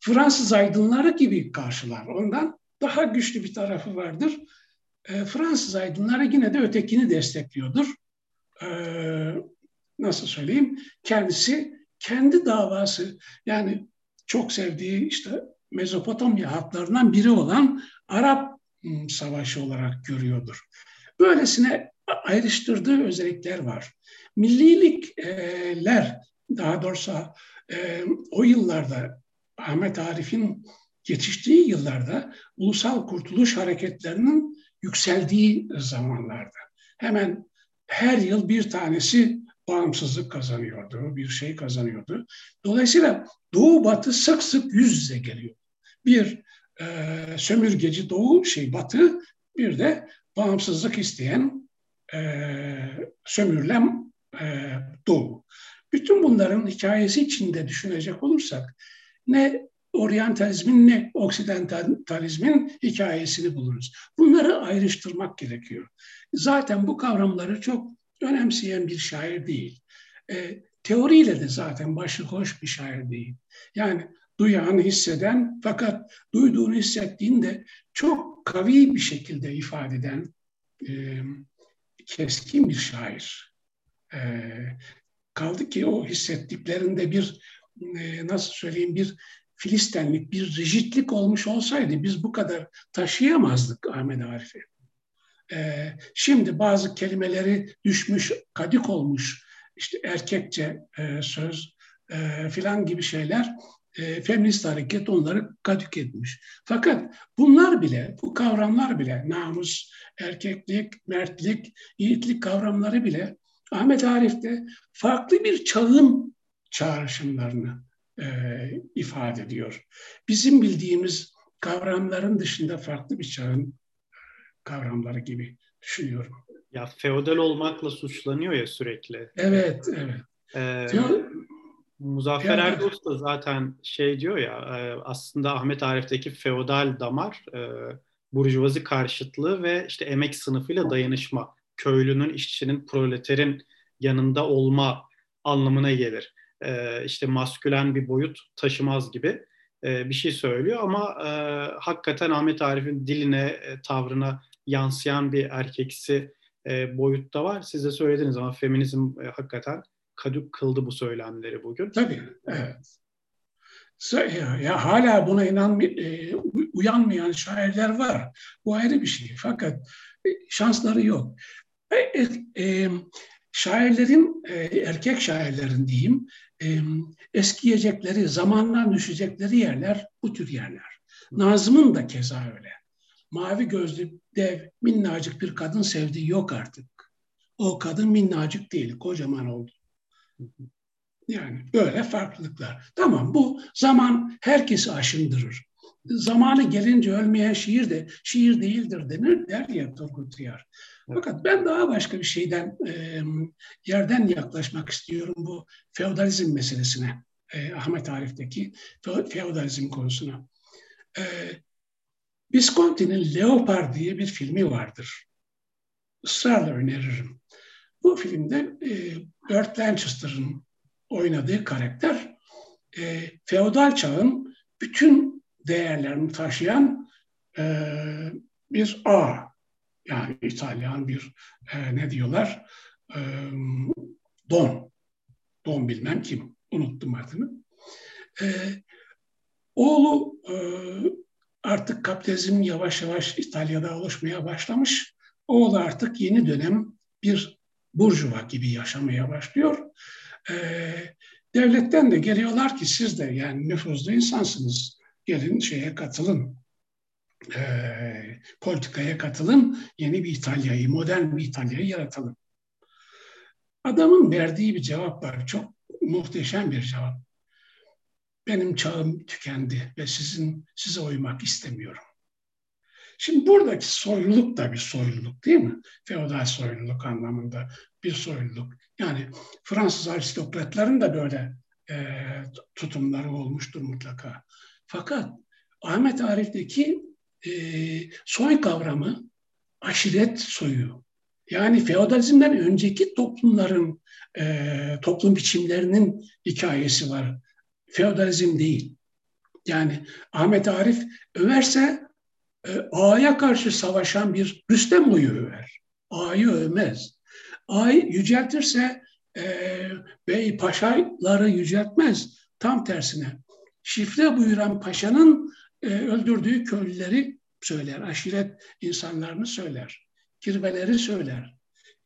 Fransız aydınları gibi karşılar. Ondan daha güçlü bir tarafı vardır. E, Fransız aydınları yine de ötekini destekliyordur. E, nasıl söyleyeyim? Kendisi kendi davası yani çok sevdiği işte Mezopotamya halklarından biri olan Arap ıı, Savaşı olarak görüyordur. Böylesine ayrıştırdığı özellikler var. Millilikler daha doğrusu e, o yıllarda Ahmet Arif'in yetiştiği yıllarda ulusal kurtuluş hareketlerinin yükseldiği zamanlarda hemen her yıl bir tanesi bağımsızlık kazanıyordu, bir şey kazanıyordu. Dolayısıyla Doğu Batı sık sık yüz yüze geliyor. Bir e, sömürgeci Doğu şey Batı, bir de bağımsızlık isteyen sömürülen e, Doğu. Bütün bunların hikayesi içinde düşünecek olursak ne oryantalizmin ne oksidentalizmin hikayesini buluruz. Bunları ayrıştırmak gerekiyor. Zaten bu kavramları çok önemseyen bir şair değil. E, teoriyle de zaten başı hoş bir şair değil. Yani duyan, hisseden fakat duyduğunu hissettiğinde çok kavi bir şekilde ifade eden e, keskin bir şair. E, kaldı ki o hissettiklerinde bir e, nasıl söyleyeyim bir Filistenlik, bir rigidlik olmuş olsaydı biz bu kadar taşıyamazdık Ahmet Arif'i. Ee, şimdi bazı kelimeleri düşmüş, kadik olmuş, işte erkekçe e, söz e, filan gibi şeyler e, feminist hareket onları kadik etmiş. Fakat bunlar bile, bu kavramlar bile, namus, erkeklik, mertlik, yiğitlik kavramları bile Ahmet Arif'te farklı bir çağın çağrışımlarını e, ifade ediyor. Bizim bildiğimiz kavramların dışında farklı bir çağın kavramları gibi düşünüyorum. Ya feodal olmakla suçlanıyor ya sürekli. Evet, evet. Ee, Muzaffer Erdoğan da zaten şey diyor ya e, aslında Ahmet Arif'teki feodal damar e, burjuvazi karşıtlığı ve işte emek sınıfıyla dayanışma köylünün, işçinin, proleterin yanında olma anlamına gelir. E, işte maskülen bir boyut taşımaz gibi bir şey söylüyor ama hakikaten Ahmet Arif'in diline, tavrına yansıyan bir erkeksi boyutta var. Siz de söylediniz ama feminizm hakikaten kıldı bu söylemleri bugün. Tabii, evet. Ya, hala buna inan e, uyanmayan şairler var. Bu ayrı bir şey. Fakat e, şansları yok. E, e, e, şairlerin, e, erkek şairlerin diyeyim, e, eskiyecekleri, zamandan düşecekleri yerler bu tür yerler. Nazım'ın da keza öyle. Mavi gözlü dev, minnacık bir kadın sevdiği yok artık. O kadın minnacık değil, kocaman oldu. Yani böyle farklılıklar. Tamam bu zaman herkesi aşındırır. Zamanı gelince ölmeyen şiir de şiir değildir denir der ya Turgut Uyar. Fakat ben daha başka bir şeyden e, yerden yaklaşmak istiyorum bu feodalizm meselesine. E, Ahmet Arif'teki feodalizm konusuna. E, Visconti'nin Leopard diye bir filmi vardır. Israrla öneririm. Bu filmde e, Burt Lancaster'ın oynadığı karakter e, feodal çağın bütün değerlerini taşıyan e, bir A. Yani İtalyan bir e, ne diyorlar? E, don. Don bilmem kim. Unuttum adını. E, oğlu e, artık kapitalizm yavaş yavaş İtalya'da oluşmaya başlamış. Oğlu artık yeni dönem bir burjuva gibi yaşamaya başlıyor. E, devletten de geliyorlar ki siz de yani nüfuzlu insansınız. Gelin şeye katılın. E, politikaya katılın. Yeni bir İtalya'yı, modern bir İtalya'yı yaratalım. Adamın verdiği bir cevap var. Çok muhteşem bir cevap. Benim çağım tükendi ve sizin size uymak istemiyorum. Şimdi buradaki soyluluk da bir soyluluk değil mi? Feodal soyluluk anlamında bir soyluluk. Yani Fransız aristokratların da böyle e, tutumları olmuştur mutlaka. Fakat Ahmet Arif'teki e, soy kavramı aşiret soyu. Yani feodalizmden önceki toplumların, e, toplum biçimlerinin hikayesi var. Feodalizm değil. Yani Ahmet Arif överse A'ya karşı savaşan bir Rüstem oyu över. A'yı övmez. A'yı yüceltirse e, bey paşaları yüceltmez. Tam tersine. Şifre buyuran paşanın e, öldürdüğü köylüleri söyler. Aşiret insanlarını söyler. Kirveleri söyler.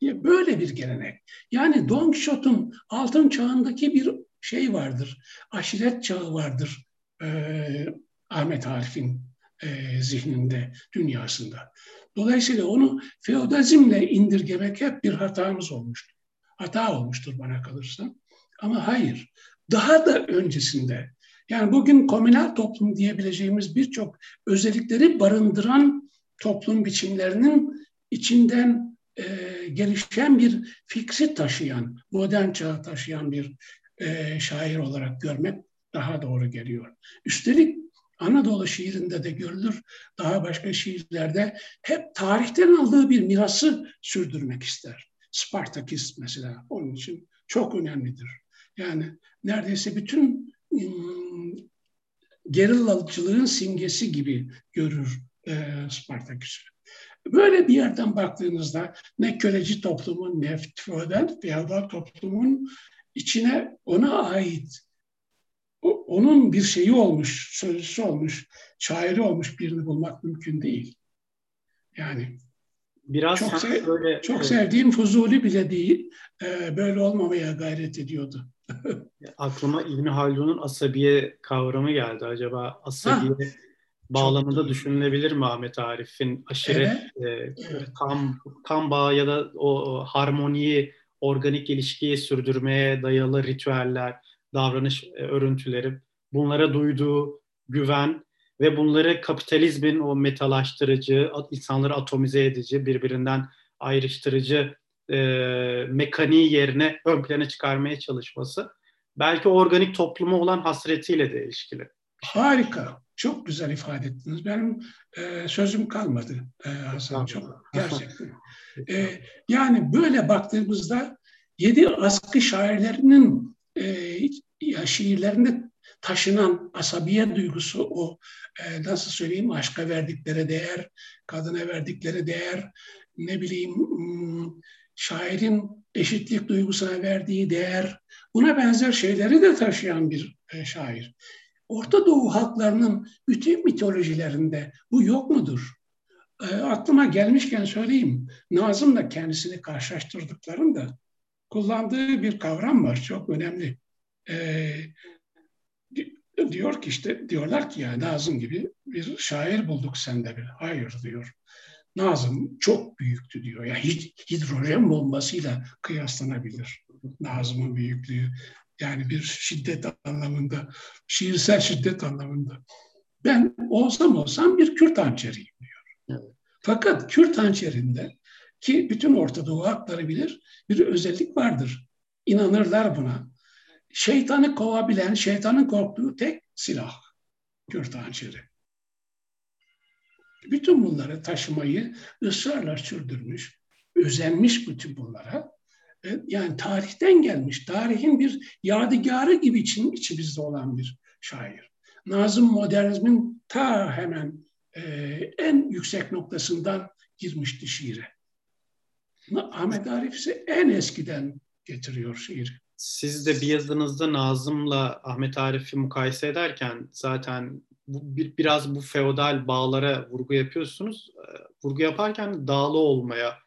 Böyle bir gelenek. Yani Don Quixote'un altın çağındaki bir şey vardır. Aşiret çağı vardır. Ee, Ahmet Arif'in e, zihninde, dünyasında. Dolayısıyla onu feodalizmle indirgemek hep bir hatamız olmuştur. Hata olmuştur bana kalırsa. Ama hayır, daha da öncesinde yani bugün komünal toplum diyebileceğimiz birçok özellikleri barındıran toplum biçimlerinin içinden e, gelişen bir fikri taşıyan, modern çağı taşıyan bir e, şair olarak görmek daha doğru geliyor. Üstelik Anadolu şiirinde de görülür, daha başka şiirlerde hep tarihten aldığı bir mirası sürdürmek ister. Spartakist mesela onun için çok önemlidir. Yani neredeyse bütün ım, gerillacılığın simgesi gibi görür e, Spartaküs'ü. Böyle bir yerden baktığınızda ne köleci toplumun ne feodal toplumun içine ona ait onun bir şeyi olmuş, sözcüsü olmuş, şairi olmuş birini bulmak mümkün değil. Yani Biraz çok, sev, böyle, çok sevdiğim Fuzuli bile değil, e, böyle olmamaya gayret ediyordu. Aklıma İbni Haldun'un asabiye kavramı geldi. Acaba asabiye ha, bağlamında çok... düşünülebilir mi Ahmet Arif'in aşiret, evet, e, evet. Kan, kan bağı ya da o, o harmoniyi, organik ilişkiyi sürdürmeye dayalı ritüeller, davranış e, örüntüleri, bunlara duyduğu güven ve bunları kapitalizmin o metalaştırıcı, insanları atomize edici, birbirinden ayrıştırıcı e, mekaniği yerine ön plana çıkarmaya çalışması belki organik topluma olan hasretiyle de ilişkili. Harika. Çok güzel ifade ettiniz. Benim e, sözüm kalmadı e, Hasan. Çok gerçekten. E, yani böyle baktığımızda yedi askı şairlerinin ya şiirlerinde taşınan asabiye duygusu o e, nasıl söyleyeyim aşka verdikleri değer, kadına verdikleri değer, ne bileyim hmm, şairin eşitlik duygusuna verdiği değer, buna benzer şeyleri de taşıyan bir e, şair. Orta Doğu halklarının bütün mitolojilerinde bu yok mudur? E, aklıma gelmişken söyleyeyim. Nazım'la kendisini karşılaştırdıklarında kullandığı bir kavram var çok önemli. E, diyor ki işte diyorlar ki ya Nazım gibi bir şair bulduk sende bir. Hayır diyor. Nazım çok büyüktü diyor. Ya hidrojen bombasıyla kıyaslanabilir Nazım'ın büyüklüğü. Yani bir şiddet anlamında, şiirsel şiddet anlamında. Ben olsam olsam bir Kürt hançeriyim diyor. Fakat Kürt hançerinde ki bütün Orta Doğu halkları bilir bir özellik vardır. İnanırlar buna. Şeytanı kovabilen, şeytanın korktuğu tek silah. Kürt hançeri. Bütün bunları taşımayı ısrarla sürdürmüş, özenmiş bütün bunlara. E, yani tarihten gelmiş, tarihin bir yadigarı gibi için içimizde olan bir şair. Nazım modernizmin ta hemen e, en yüksek noktasından girmişti şiire. Ahmet Arif ise en eskiden getiriyor şiiri. Siz de bir yazınızda Nazım'la Ahmet Arif'i mukayese ederken zaten bu, bir, biraz bu feodal bağlara vurgu yapıyorsunuz. Ee, vurgu yaparken dağlı olmaya,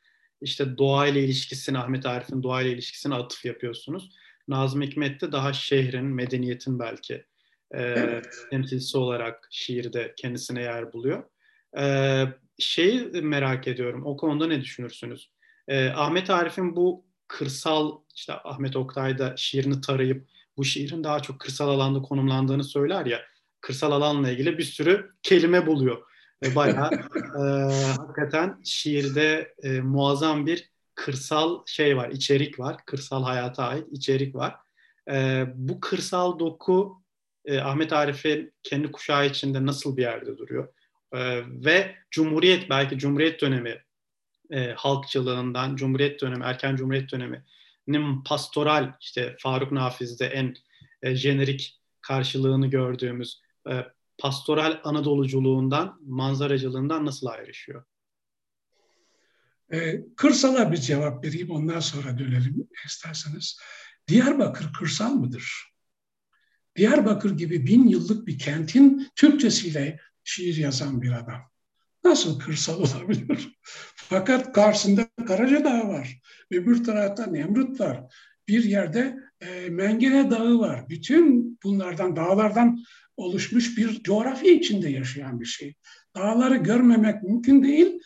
işte doğayla ilişkisini, Ahmet Arif'in doğayla ilişkisini atıf yapıyorsunuz. Nazım Hikmet de daha şehrin, medeniyetin belki e, evet. temsilcisi olarak şiirde kendisine yer buluyor. E, şeyi merak ediyorum, o konuda ne düşünürsünüz? E, Ahmet Arif'in bu kırsal, işte Ahmet Oktay da şiirini tarayıp bu şiirin daha çok kırsal alanda konumlandığını söyler ya kırsal alanla ilgili bir sürü kelime buluyor. Ve bayağı e, hakikaten şiirde e, muazzam bir kırsal şey var, içerik var. Kırsal hayata ait içerik var. E, bu kırsal doku e, Ahmet Arif'in kendi kuşağı içinde nasıl bir yerde duruyor? E, ve Cumhuriyet, belki Cumhuriyet dönemi e, halkçılığından, Cumhuriyet dönemi, erken Cumhuriyet döneminin pastoral, işte Faruk Nafiz'de en e, jenerik karşılığını gördüğümüz e, pastoral Anadoluculuğundan, manzaracılığından nasıl ayrışıyor? E, kırsala bir cevap vereyim ondan sonra dönelim isterseniz. Diyarbakır kırsal mıdır? Diyarbakır gibi bin yıllık bir kentin Türkçesiyle şiir yazan bir adam. Nasıl kırsal olabilir? Fakat karşısında Karaca Dağı var. Öbür tarafta Nemrut var. Bir yerde e, Mengene Dağı var. Bütün bunlardan, dağlardan oluşmuş bir coğrafya içinde yaşayan bir şey. Dağları görmemek mümkün değil.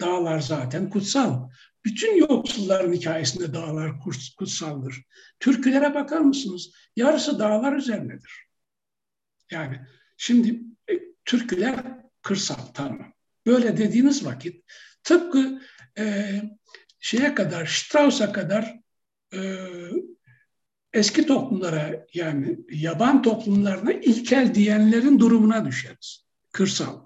Dağlar zaten kutsal. Bütün yoksulların hikayesinde dağlar kutsaldır. Türkülere bakar mısınız? Yarısı dağlar üzerindedir. Yani şimdi e, türküler kırsal tamam. Böyle dediğiniz vakit tıpkı e, şeye kadar, Strauss'a kadar e, eski toplumlara yani yaban toplumlarına ilkel diyenlerin durumuna düşeriz. Kırsal.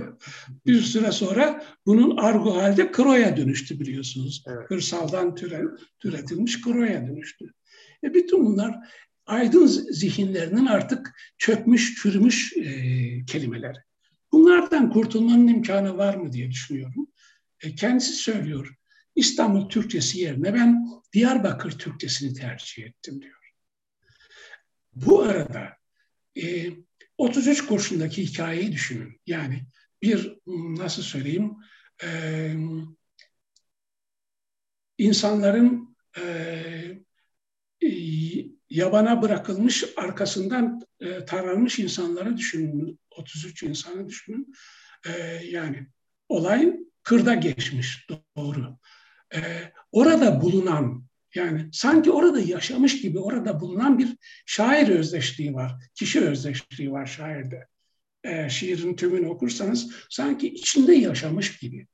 bir süre sonra bunun argo halde kroya dönüştü biliyorsunuz. Evet. Kırsaldan türe, türetilmiş kroya dönüştü. E bütün bunlar aydın zihinlerinin artık çökmüş, çürümüş e, kelimeler. Bunlardan kurtulmanın imkanı var mı diye düşünüyorum. E, kendisi söylüyor. İstanbul Türkçesi yerine ben Diyarbakır Türkçesini tercih ettim diyor. Bu arada e, 33 kurşundaki hikayeyi düşünün. Yani bir nasıl söyleyeyim e, insanların e, yabana bırakılmış arkasından e, taranmış insanları düşünün. 33 insanı düşünün. E, yani olay kırda geçmiş doğru. E, orada bulunan yani sanki orada yaşamış gibi orada bulunan bir şair özdeşliği var. Kişi özdeşliği var şairde. E, şiirin tümünü okursanız sanki içinde yaşamış gibi.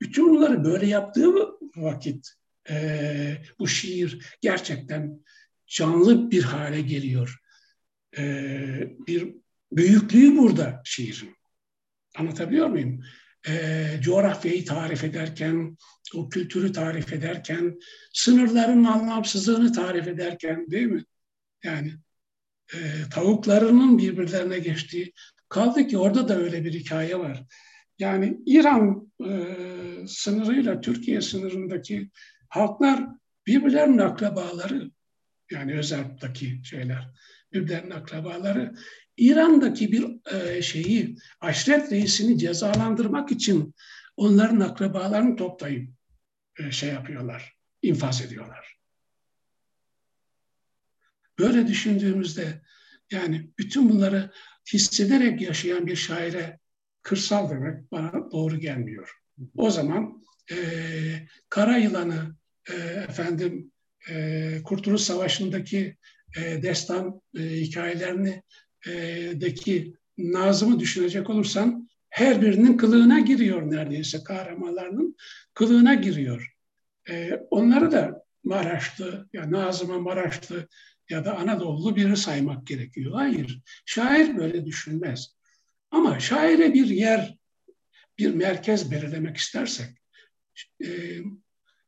Bütün bunları böyle yaptığı vakit e, bu şiir gerçekten canlı bir hale geliyor. E, bir büyüklüğü burada şiirin. Anlatabiliyor muyum? E, coğrafyayı tarif ederken, o kültürü tarif ederken, sınırların anlamsızlığını tarif ederken değil mi? Yani e, tavuklarının birbirlerine geçtiği. Kaldı ki orada da öyle bir hikaye var. Yani İran e, sınırıyla Türkiye sınırındaki halklar birbirlerinin akrabaları. Yani Özerp'taki şeyler birbirlerinin akrabaları. İran'daki bir e, şeyi aşiret reisini cezalandırmak için onların akrabalarını toplayıp e, şey yapıyorlar, infaz ediyorlar. Böyle düşündüğümüzde yani bütün bunları hissederek yaşayan bir şaire kırsal demek bana doğru gelmiyor. O zaman e, kara yılanı e, efendim e, Kurtuluş Savaşı'ndaki e, destan e, hikayelerini e, deki Nazım'ı düşünecek olursan her birinin kılığına giriyor neredeyse kahramanlarının kılığına giriyor. Onları da Maraşlı ya Nazım'a Maraşlı ya da Anadolu biri saymak gerekiyor. Hayır, şair böyle düşünmez. Ama şaire bir yer, bir merkez belirlemek istersek, e,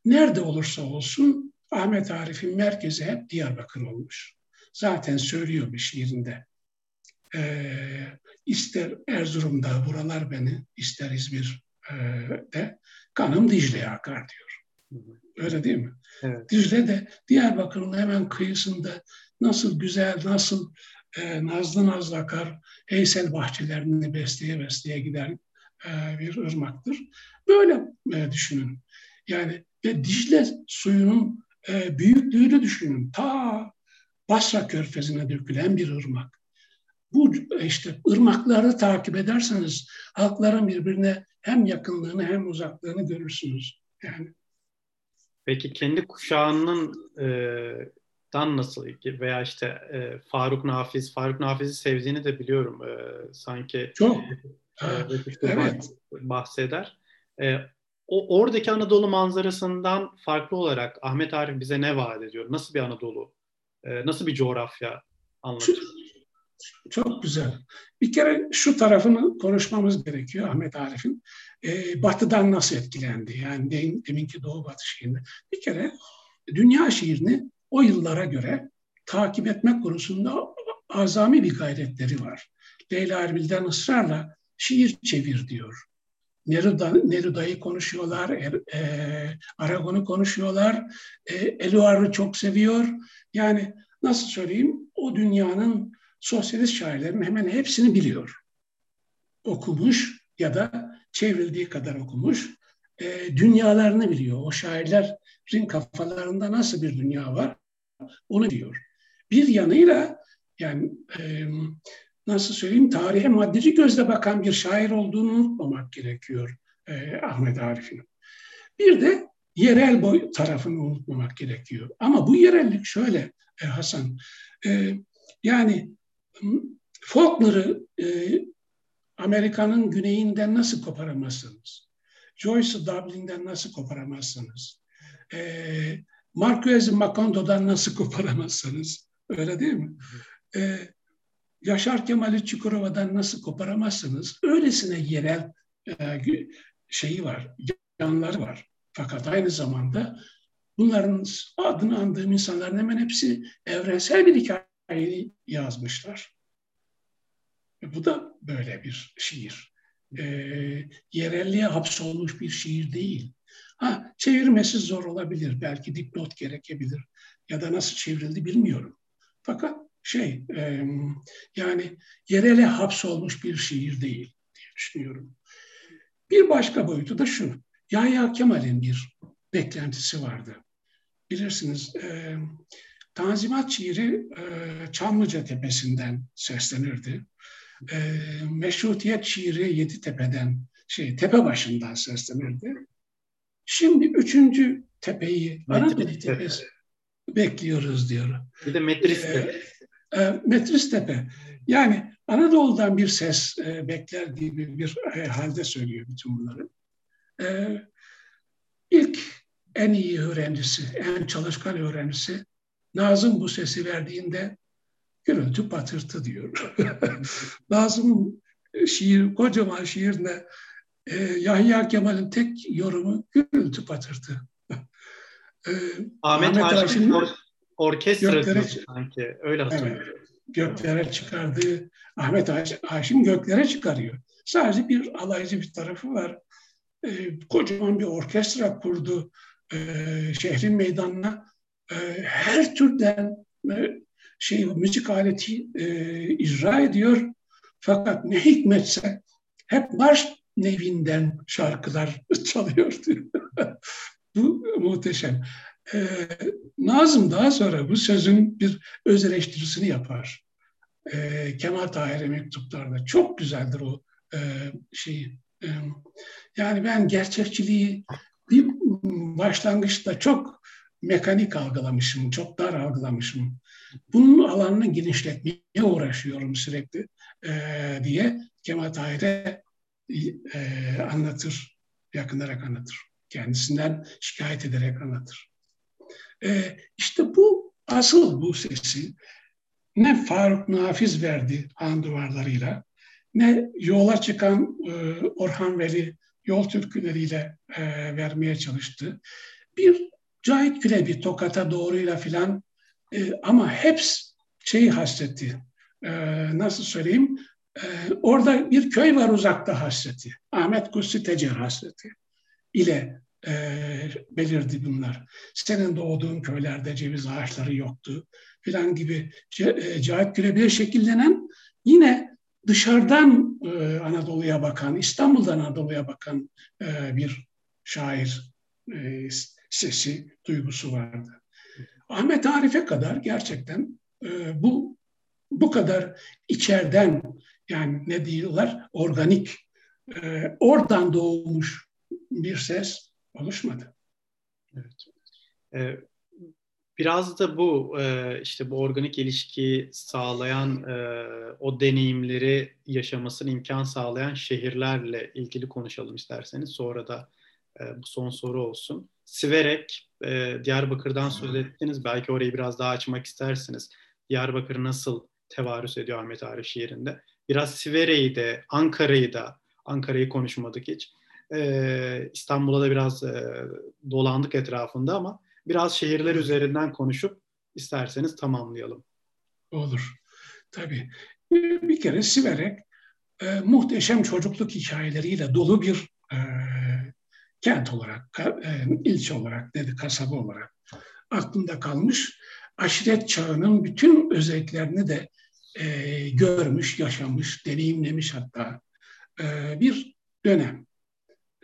nerede olursa olsun Ahmet Arif'in merkezi hep Diyarbakır olmuş. Zaten söylüyor bir şiirinde. E, ister Erzurum'da buralar beni, ister İzmir'de kanım Dicle'ye akar diyor. Öyle değil mi? Evet. Dicle de Diyarbakır'ın hemen kıyısında nasıl güzel, nasıl e, nazlı nazlı akar, Heysel bahçelerini besleye besleye giden e, bir ırmaktır. Böyle e, düşünün. Yani ve Dicle suyunun e, büyüklüğünü düşünün. Ta Basra körfezine dökülen bir ırmak. Bu işte ırmakları takip ederseniz halkların birbirine hem yakınlığını hem uzaklığını görürsünüz. Yani Peki kendi kuşağının e, dan nasıl veya işte e, Faruk Nafiz, Faruk Nafiz'i sevdiğini de biliyorum e, sanki. Çok. E, evet. bahseder. E, o oradaki Anadolu manzarasından farklı olarak Ahmet Arif bize ne vaat ediyor? Nasıl bir Anadolu? E, nasıl bir coğrafya anlatıyor? Çok güzel. Bir kere şu tarafını konuşmamız gerekiyor Ahmet Arif'in. E, batı'dan nasıl etkilendi? Yani deminki Doğu Batı şiirinde. Bir kere dünya şiirini o yıllara göre takip etmek konusunda azami bir gayretleri var. Leyla Erbil'den ısrarla şiir çevir diyor. Neruda, Neruda'yı konuşuyorlar, er, e, Aragon'u konuşuyorlar, e, Eluard'ı çok seviyor. Yani nasıl söyleyeyim, o dünyanın sosyalist şairlerin hemen hepsini biliyor. Okumuş ya da çevrildiği kadar okumuş. E, dünyalarını biliyor. O şairlerin kafalarında nasıl bir dünya var onu diyor. Bir yanıyla yani e, nasıl söyleyeyim tarihe maddeci gözle bakan bir şair olduğunu unutmamak gerekiyor e, Ahmet Arif'in. Bir de yerel boy tarafını unutmamak gerekiyor. Ama bu yerellik şöyle e, Hasan. E, yani Faulkner'ı e, Amerika'nın güneyinden nasıl koparamazsınız? Joyce'ı Dublin'den nasıl koparamazsınız? E, Marquez'i Macondo'dan nasıl koparamazsınız? Öyle değil mi? E, Yaşar Kemal'i Çukurova'dan nasıl koparamazsınız? Öylesine yerel e, şeyi var, yanları var. Fakat aynı zamanda bunların adını andığım insanların hemen hepsi evrensel bir hikayeyi yazmışlar. Bu da böyle bir şiir. E, yerelliğe hapsolmuş bir şiir değil. Ha, çevirmesi zor olabilir. Belki dipnot gerekebilir. Ya da nasıl çevrildi bilmiyorum. Fakat şey, e, yani yerele hapsolmuş bir şiir değil diye düşünüyorum. Bir başka boyutu da şu. Yahya Kemal'in bir beklentisi vardı. Bilirsiniz, e, Tanzimat şiiri e, Çamlıca Tepesi'nden seslenirdi e, meşrutiyet şiiri Yeditepe'den, şey tepe başından seslenirdi. Şimdi üçüncü tepeyi, Anadolu Tepesi bekliyoruz diyor. Bir de Metris Tepe. E, e, Metris Tepe. Yani Anadolu'dan bir ses e, bekler gibi bir e, halde söylüyor bütün bunları. E, ilk en iyi öğrencisi, en çalışkan öğrencisi Nazım bu sesi verdiğinde gürültü patırtı diyor. Nazım şiir, kocaman şiirine e, Yahya Kemal'in tek yorumu gürültü patırtı. e, Ahmet, Ahmet or orkestra göklere, sanki öyle hatırlıyorum. Evet, göklere çıkardığı Ahmet Haşim göklere çıkarıyor. Sadece bir alaycı bir tarafı var. E, kocaman bir orkestra kurdu e, şehrin meydanına. E, her türden e, şey müzik aleti e, icra ediyor. Fakat ne hikmetse hep marş nevinden şarkılar çalıyor Bu muhteşem. Ee, Nazım daha sonra bu sözün bir öz eleştirisini yapar. Ee, Kemal Tahir'e mektuplarda. Çok güzeldir o e, şey. E, yani ben gerçekçiliği bir başlangıçta çok mekanik algılamışım, çok dar algılamışım. Bunun alanını genişletmeye uğraşıyorum sürekli e, diye Kemal Tahir'e e, anlatır, yakınarak anlatır. Kendisinden şikayet ederek anlatır. E, işte bu asıl bu sesi ne Faruk Nafiz verdi han duvarlarıyla ne yola çıkan e, Orhan Veli yol türküleriyle e, vermeye çalıştı. Bir Cahit Gülebi Tokat'a doğruyla filan e, ama hepsi şeyi hasretti. E, nasıl söyleyeyim? E, orada bir köy var uzakta hasreti. Ahmet Kutsi Tecer hasreti ile e, belirdi bunlar. Senin doğduğun köylerde ceviz ağaçları yoktu filan gibi e, Cahit Gülebi'ye şekillenen yine dışarıdan e, Anadolu'ya bakan, İstanbul'dan Anadolu'ya bakan e, bir şair e, sesi, duygusu vardı. Ahmet Arif'e kadar gerçekten e, bu bu kadar içeriden yani ne diyorlar organik e, oradan doğmuş bir ses oluşmadı. Evet. Ee, biraz da bu e, işte bu organik ilişki sağlayan e, o deneyimleri yaşamasını imkan sağlayan şehirlerle ilgili konuşalım isterseniz. Sonra da e, bu son soru olsun. Siverek, e, Diyarbakır'dan söz ettiniz. Belki orayı biraz daha açmak istersiniz. Diyarbakır nasıl tevarüs ediyor Ahmet Arif şiirinde? Biraz Sivere'yi de, Ankara'yı da, Ankara'yı konuşmadık hiç. E, İstanbul'a da biraz e, dolandık etrafında ama biraz şehirler üzerinden konuşup isterseniz tamamlayalım. Olur. Tabii. Bir kere Siverek e, muhteşem çocukluk hikayeleriyle dolu bir e, kent olarak, e, ilçe olarak, dedi kasaba olarak aklımda kalmış. Aşiret çağının bütün özelliklerini de e, görmüş, yaşamış, deneyimlemiş hatta e, bir dönem.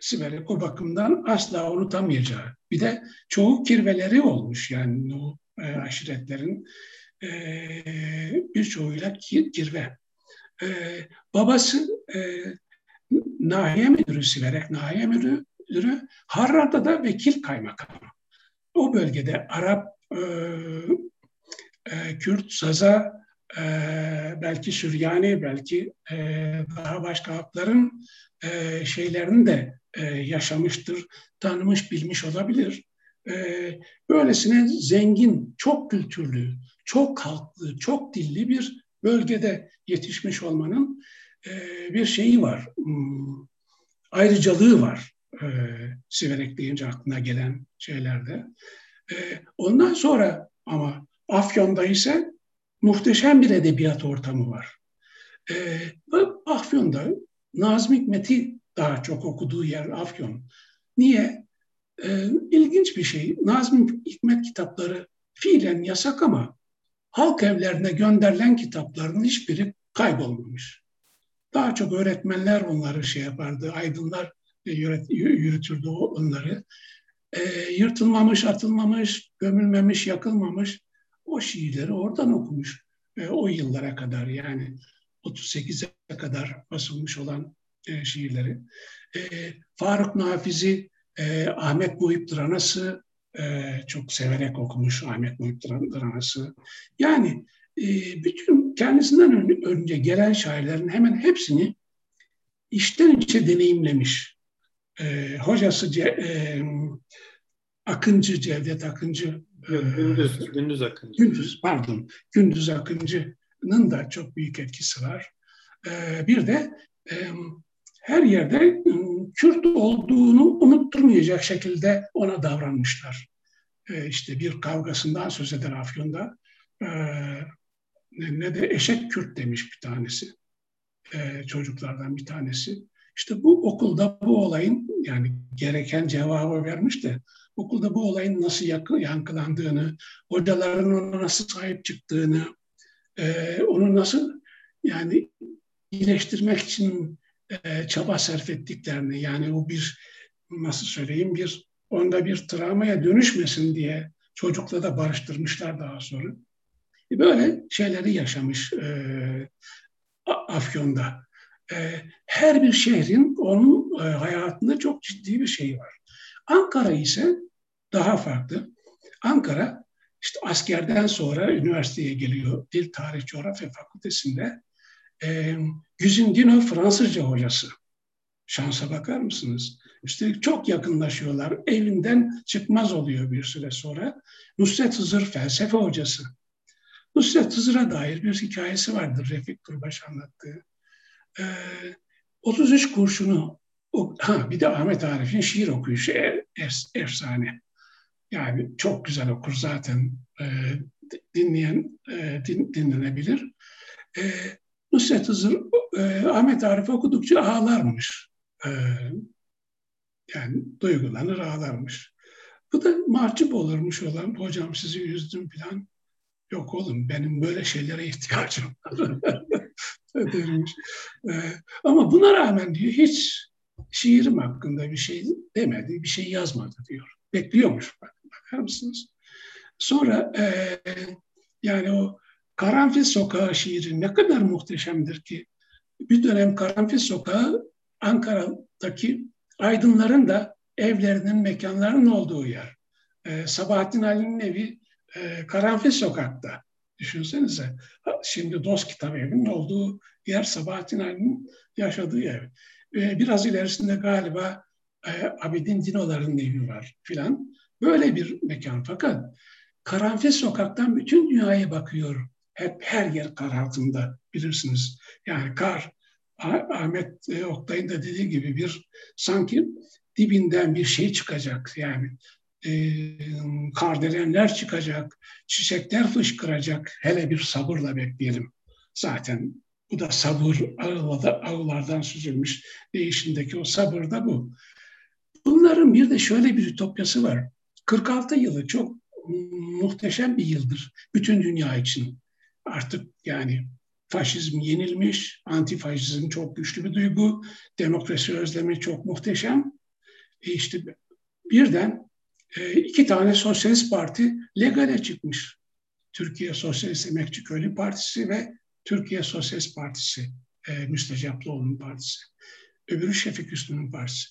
Siverek o bakımdan asla unutamayacağı. Bir de çoğu kirveleri olmuş yani o e, aşiretlerin e, birçoğuyla kirve. E, babası e, nahiye müdürü Siverek, nahiye müdürü, Harran'da da vekil kaymakamı. O bölgede Arap, e, e, Kürt, Zaza, e, belki Süryani, belki e, daha başka halkların e, şeylerini de e, yaşamıştır, tanımış, bilmiş olabilir. E, böylesine zengin, çok kültürlü, çok halklı, çok dilli bir bölgede yetişmiş olmanın e, bir şeyi var, hmm, ayrıcalığı var e, Siverek deyince aklına gelen şeylerde. E, ondan sonra ama Afyon'da ise muhteşem bir edebiyat ortamı var. E, Afyon'da Nazım Hikmet'i daha çok okuduğu yer Afyon. Niye? E, ilginç bir şey. Nazım Hikmet kitapları fiilen yasak ama halk evlerine gönderilen kitapların hiçbiri kaybolmamış. Daha çok öğretmenler onları şey yapardı, aydınlar yürütürdü onları. E, yırtılmamış, atılmamış, gömülmemiş, yakılmamış o şiirleri oradan okumuş. E, o yıllara kadar yani 38'e kadar basılmış olan e, şiirleri. E, Faruk Nafiz'i e, Ahmet Muhip Dranası e, çok severek okumuş Ahmet Muhip Dranası. Yani e, bütün kendisinden önce gelen şairlerin hemen hepsini içten içe deneyimlemiş e, hocası Ce, e, Akıncı, Cevdet Akıncı. Gündüz, Gündüz Akıncı. Gündüz, pardon. Gündüz Akıncı Sokağı'nın da çok büyük etkisi var. E, bir de her yerde Kürt olduğunu unutturmayacak şekilde ona davranmışlar. E, işte bir kavgasından söz eder Afyon'da. E, ne de eşek Kürt demiş bir tanesi. Çocuklardan bir tanesi. İşte bu okulda bu olayın yani gereken cevabı vermiş de okulda bu olayın nasıl yankılandığını, hocaların ona nasıl sahip çıktığını, e, onu nasıl yani iyileştirmek için e, çaba sarf ettiklerini yani o bir nasıl söyleyeyim bir onda bir travmaya dönüşmesin diye çocukla da barıştırmışlar daha sonra. E, böyle şeyleri yaşamış e, Afyon'da. E, her bir şehrin onun e, hayatında çok ciddi bir şeyi var. Ankara ise daha farklı. Ankara işte askerden sonra üniversiteye geliyor. Dil Tarih Coğrafya Fakültesi'nde. E, Güzin Dino Fransızca hocası. Şansa bakar mısınız? Üstelik çok yakınlaşıyorlar. Evinden çıkmaz oluyor bir süre sonra. Nusret Hızır felsefe hocası. Nusret Hızır'a dair bir hikayesi vardır Refik Turbaş anlattığı. Ee, 33 kurşunu, ha bir de Ahmet Arif'in şiir okuyuşu er, efsane. Yani çok güzel okur zaten e, dinleyen e, din, dinlenebilir. E, Nusret Hızır e, Ahmet Arif okudukça ağlarmış. E, yani duygulanır ağlarmış. Bu da mahcup olurmuş olan hocam sizi üzdüm falan. Yok oğlum benim böyle şeylere ihtiyacım var. dermiş. E, ama buna rağmen diyor hiç şiirim hakkında bir şey demedi, bir şey yazmadı diyor. Bekliyormuş bak, bakar mısınız? Sonra e, yani o Karanfil Sokağı şiiri ne kadar muhteşemdir ki bir dönem Karanfil Sokağı Ankara'daki aydınların da evlerinin, mekanlarının olduğu yer. Ee, Sabahattin Ali'nin evi e, Karanfil Sokak'ta. Düşünsenize. Şimdi Dost Kitap Evi'nin olduğu yer Sabahattin Ali'nin yaşadığı ev. Ee, biraz ilerisinde galiba e, Abidin Dinolar'ın evi var filan. Böyle bir mekan. Fakat Karanfil Sokak'tan bütün dünyaya bakıyor hep her yer kar altında bilirsiniz. Yani kar Ahmet e, Oktay'ın da dediği gibi bir sanki dibinden bir şey çıkacak yani e, kardelenler çıkacak, çiçekler fışkıracak. Hele bir sabırla bekleyelim. Zaten bu da sabır ağlardan süzülmüş değişindeki o sabır da bu. Bunların bir de şöyle bir ütopyası var. 46 yılı çok muhteşem bir yıldır bütün dünya için artık yani faşizm yenilmiş, antifaşizm çok güçlü bir duygu, demokrasi özlemi çok muhteşem. E işte birden e, iki tane sosyalist parti legale çıkmış. Türkiye Sosyalist Emekçi Köylü Partisi ve Türkiye Sosyalist Partisi, e, Müstecaplıoğlu'nun partisi. Öbürü Şefik Üstün'ün partisi.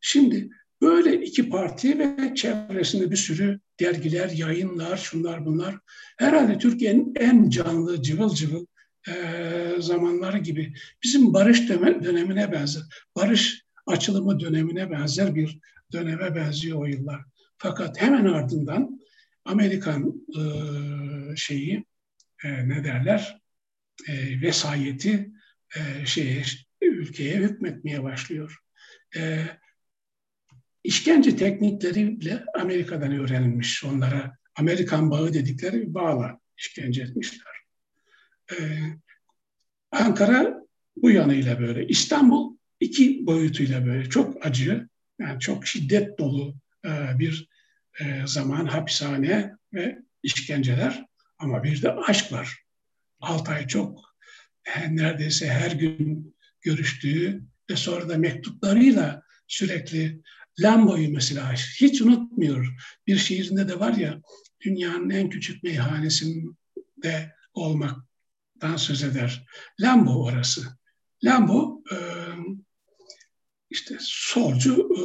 Şimdi Böyle iki parti ve çevresinde bir sürü dergiler, yayınlar, şunlar bunlar. Herhalde Türkiye'nin en canlı, cıvıl cıvıl e, zamanları gibi bizim barış dönemine benzer, barış açılımı dönemine benzer bir döneme benziyor o yıllar. Fakat hemen ardından Amerikan e, şeyi e, ne derler e, vesayeti e, şeye, ülkeye hükmetmeye başlıyor. E, işkence teknikleri bile Amerika'dan öğrenilmiş. Onlara Amerikan bağı dedikleri bir bağla işkence etmişler. Ee, Ankara bu yanıyla böyle. İstanbul iki boyutuyla böyle çok acı, yani çok şiddet dolu e, bir e, zaman hapishane ve işkenceler ama bir de aşk var. Altay çok e, neredeyse her gün görüştüğü ve sonra da mektuplarıyla sürekli Lambo'yu mesela hiç unutmuyor. Bir şiirinde de var ya dünyanın en küçük meyhanesinde olmaktan söz eder. Lambo orası. Lambo e, işte solcu e,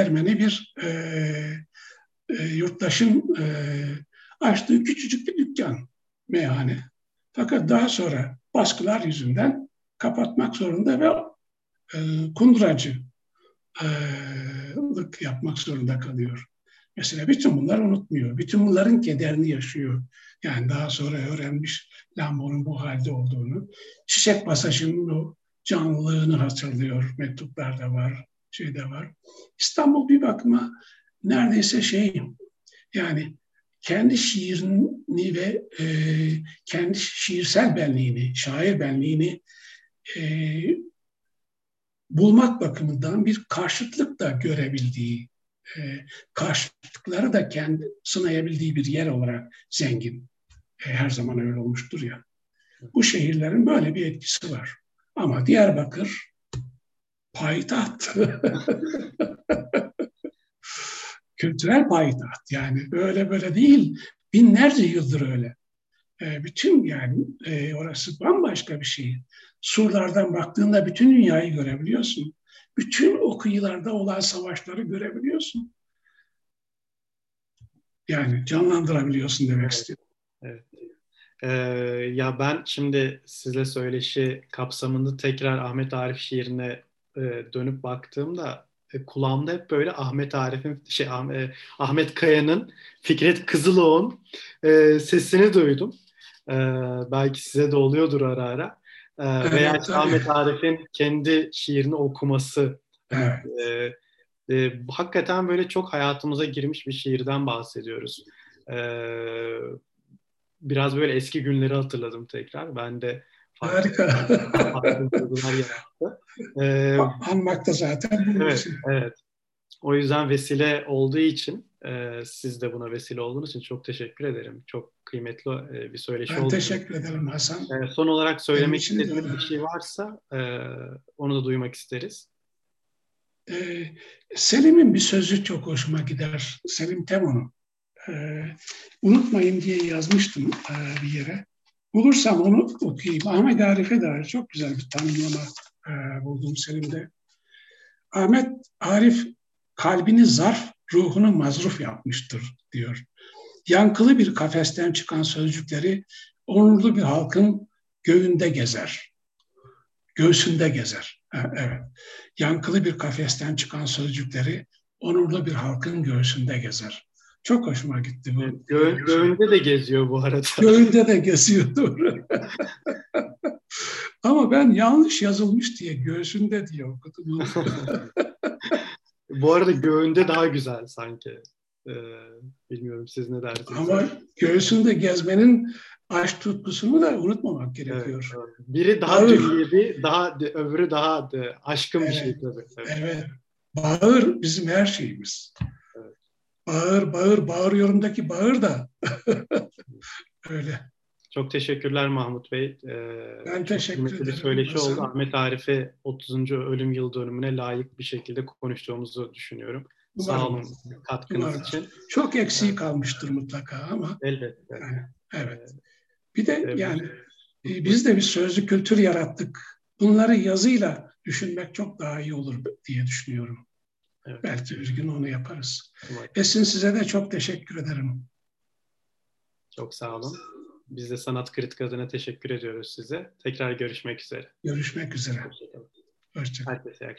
Ermeni bir e, yurttaşın açtığı küçücük bir dükkan meyhane. Fakat daha sonra baskılar yüzünden kapatmak zorunda ve e, kunduracı lık yapmak zorunda kalıyor. Mesela bütün bunlar unutmuyor. Bütün bunların kederini yaşıyor. Yani daha sonra öğrenmiş Lambo'nun bu halde olduğunu. Çiçek Pasajı'nın o canlılığını hatırlıyor. Mektuplarda var, şeyde var. İstanbul bir bakıma neredeyse şey yani kendi şiirini ve e, kendi şiirsel benliğini, şair benliğini e, bulmak bakımından bir karşıtlık da görebildiği, e, karşıtlıkları da kendi sınayabildiği bir yer olarak zengin. E, her zaman öyle olmuştur ya. Bu şehirlerin böyle bir etkisi var. Ama Diyarbakır payitaht. Kültürel payitaht. Yani böyle böyle değil. Binlerce yıldır öyle. E, bütün yani e, orası bambaşka bir şey. Surlardan baktığında bütün dünyayı görebiliyorsun. Bütün o kıyılarda olan savaşları görebiliyorsun. Yani canlandırabiliyorsun demek evet. istiyorum. Evet. Ee, ya ben şimdi size söyleşi kapsamında tekrar Ahmet Arif şiirine e, dönüp baktığımda e, kulağımda hep böyle Ahmet Arif'in şey e, Ahmet Kaya'nın Fikret Kızıloğ'un e, sesini duydum. E, belki size de oluyordur ara ara. E, evet, veya tabii. Ahmet Arif'in kendi şiirini okuması. Evet. E, e, hakikaten böyle çok hayatımıza girmiş bir şiirden bahsediyoruz. E, biraz böyle eski günleri hatırladım tekrar. Ben de Harika. ee, Anmak da zaten bunun evet, için. Evet. O yüzden vesile olduğu için e, siz de buna vesile olduğunuz için çok teşekkür ederim. Çok kıymetli e, bir söyleşi oldu. Ben teşekkür ederim Hasan. E, son olarak söylemek istediğiniz bir şey varsa e, onu da duymak isteriz. E, Selim'in bir sözü çok hoşuma gider. Selim Temo'nun. E, unutmayın diye yazmıştım e, bir yere. Bulursam onu okuyayım. Ahmet Arif'e dair çok güzel bir tanımlama e, buldum Selim'de. Ahmet Arif kalbini zarf, ruhunu mazruf yapmıştır diyor. Yankılı bir kafesten çıkan sözcükleri onurlu bir halkın göğünde gezer. Göğsünde gezer. Ha, evet. Yankılı bir kafesten çıkan sözcükleri onurlu bir halkın göğsünde gezer. Çok hoşuma gitti bu. Gö göğünde de geziyor bu arada. Göğünde de geziyor doğru. Ama ben yanlış yazılmış diye göğsünde diye okudum. bu arada göğünde daha güzel sanki. Ee, bilmiyorum siz ne dersiniz? Ama göğsünde gezmenin aşk tutkusunu da unutmamak gerekiyor. Evet, evet. Biri daha Bağır. dünyevi, daha öbürü daha aşkın evet, bir şey tabii. Evet. evet. Bağır bizim her şeyimiz bağır bağır bağırıyorumdaki bağır da öyle. Çok teşekkürler Mahmut Bey. Ee, ben teşekkür ederim. Söyleşi Nasıl? oldu. Ahmet Arif'e 30. ölüm yıl dönümüne layık bir şekilde konuştuğumuzu düşünüyorum. Umarım. Sağ olun katkınız Umarım. için. Çok eksiği kalmıştır mutlaka ama. Elbette. Yani, evet. Bir de evet. yani e, biz de bir sözlü kültür yarattık. Bunları yazıyla düşünmek çok daha iyi olur diye düşünüyorum. Evet. Belki bir gün onu yaparız. Evet. Esin size de çok teşekkür ederim. Çok sağ olun. Biz de Sanat Kritik adına teşekkür ediyoruz size. Tekrar görüşmek üzere. Görüşmek üzere. Hoşçakalın. Hoşçakalın. Herkese iyi akşamlar.